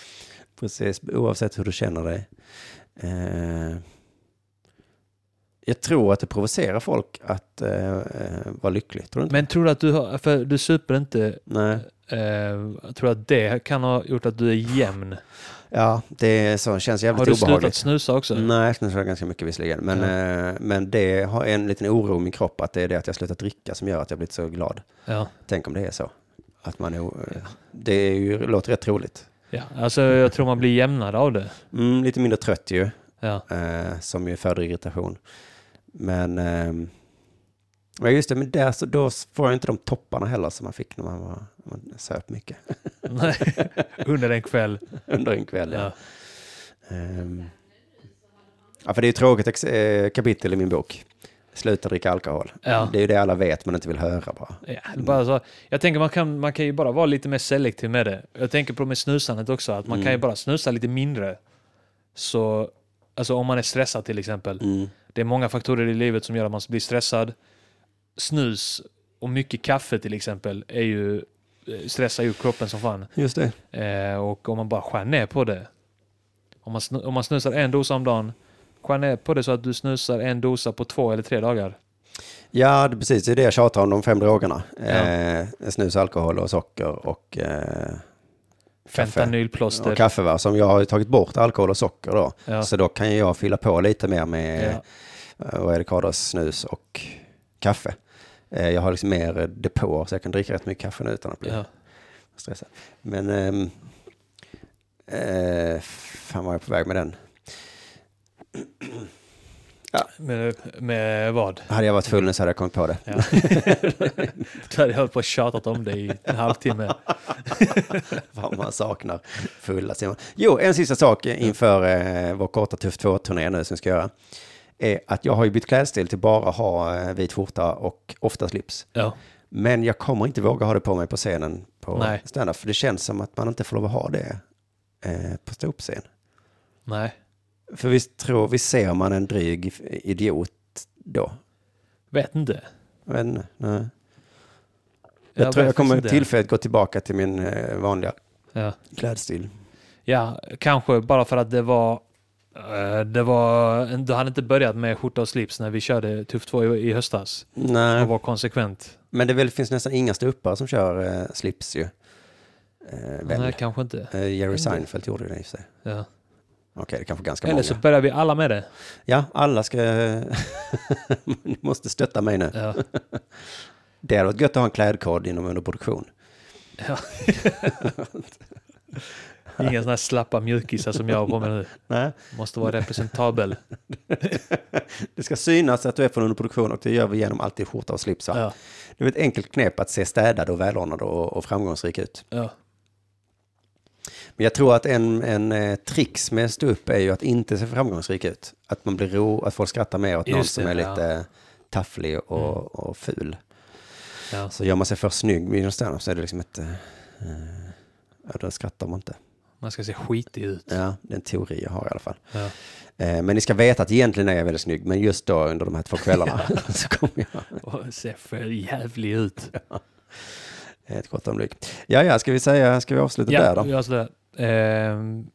Precis, oavsett hur du känner dig. Eh, jag tror att det provocerar folk att eh, eh, vara lycklig. Tror du inte? Men tror du att du har, för du super inte, Nej. Eh, jag tror att det kan ha gjort att du är jämn. Ja, det så, känns Har jävligt du slutat obehagligt. snusa också? Nej, jag snusar ganska mycket visserligen. Men, Ja. eh, men det har en liten oro i min kropp att det är det att jag slutat dricka som gör att jag blivit så glad. Ja. Tänk om det är så. Att man är, o- det är ju, låter rätt troligt. ja. Alltså jag tror man blir jämnare av det. Mm, lite mindre trött ju, Ja. eh, som ju föder irritation. Men, ehm, ja just det, men där, så, då får jag inte de topparna heller som man fick när man, var, man söp mycket. Nej. Under en kväll. Under en kväll, ja. Ja. Ehm, Ja, för det är ett tråkigt eh, kapitel i min bok. Sluta dricka alkohol. Ja. Det är ju det alla vet men inte vill höra bara. Ja, bara så, jag tänker man kan, man kan ju bara vara lite mer selektiv med det. Jag tänker på med snusandet också, att man Mm. kan ju bara snusa lite mindre. Så, alltså om man är stressad till exempel. Mm. Det är många faktorer i livet som gör att man blir stressad. Snus och mycket kaffe till exempel är ju, eh, stressar ju kroppen som fan. Just det. Eh, och om man bara skär ner på det. Om man, snu- om man snusar en dosa om dagen, skär ner på det så att du snusar en dosa på två eller tre dagar. Ja, det, precis. Det är det jag tjatar om, de fem drogerna. Ja. Eh, snus, alkohol och socker och eh. Fentanylplåster. Och kaffe va, som jag har tagit bort alkohol och socker då. Ja. Så då kan jag fylla på lite mer med, Ja. eh, vad är det, Cardos snus och kaffe. Eh, jag har liksom mer depåer så jag kan dricka rätt mycket kaffe nu utan att bli Ja. stressad. Men, eh, fan var jag på väg med den? Med, med vad? Hade jag varit full nu så hade jag kommit på det. Ja. Då hade jag hållit på och tjatat om det i en halvtimme. Fan man saknar fulla Simon. Jo, en sista sak inför eh, vår korta Tuff 2-turné nu som vi ska göra. Är att jag har ju bytt klädstil till bara ha eh, vit skjorta och ofta slips. Ja. Men jag kommer inte våga ha det på mig på scenen på Nej. stand-up. För det känns som att man inte får lov att ha det eh, på ståuppscen. Nej. För visst, tror, visst ser man en dryg idiot då? Vet inte. Men, nej. Jag, Jag tror vet jag kommer tillfälligt gå tillbaka till min eh, vanliga Ja. klädstil. ja, kanske bara för att det var... eh, Det var... Du hade inte börjat med skjorta och slips när vi körde Tuff 2 i, i höstas. Nej. Och var konsekvent. Men det väl, finns nästan inga ståuppare som kör eh, slips ju. Eh, väl. Nej, kanske inte. Eh, Jerry Seinfeld gjorde det i sig. Ja. Okej, det kanske ganska Eller många. så börjar vi alla med det. Ja, alla ska... Ni måste stötta mig nu. Ja. Det hade varit gött att ha en klädkod inom underproduktion. Ja. Inga sådana här slappa mjukisar som jag har på mig nu. Nej. Måste vara representabel. Det ska synas att du är från underproduktion och det gör vi genom alltid skjorta och slips. va? Ja. Det är ett enkelt knep att se städad och välordnad och, och framgångsrik ut. Ja. Men jag tror att en, en eh, trix med stå upp är ju att inte se framgångsrik ut. Att man blir ro, att folk skrattar mer åt någon Just som det, är ja. lite tafflig och, Mm. och ful. Ja. Så gör man sig för snygg vid en standup så är det liksom ett... eh, ja, då skrattar man inte. Man ska se skitig ut. Ja, det är en teori jag har i alla fall. Ja. Eh, men ni ska veta att egentligen är jag väldigt snygg, men just då under de här två kvällarna så kommer jag Och se för jävlig ut. ett gott ögonblick. Ja, ja, ska vi säga, ska vi avsluta där då? vi avslutar. Ehm,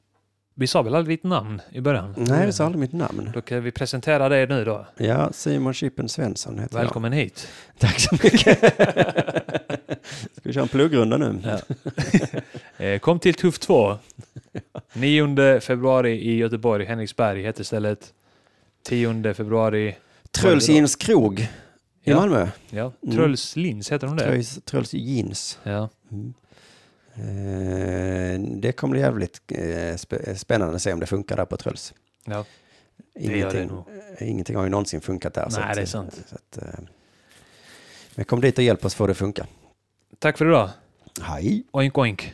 vi sa väl aldrig ditt namn i början? Nej, det sa aldrig mitt namn. Då kan vi presentera det nu då. Ja, Simon Chippen Svensson heter Välkommen hit. jag. Tack så mycket. ska vi köra en pluggrunda nu? Ja. Eh, Kom till Tuff 2. 9 februari i Göteborg, Henriksberg heter stället. 10 februari, Truls Jeans krog i Ja. Malmö. ja, Mm. Truls Lins heter de det? Truls, Truls Jeans. Ja. Mm. Eh, det kommer bli jävligt eh, sp- spännande att se om det funkar där på Truls. ja. Ingenting, ingenting har ju någonsin funkat där. Nej, att, det är sant. Så att, men kom dit och hjälp oss få det att funka. Tack för idag. Hej! Oink oink.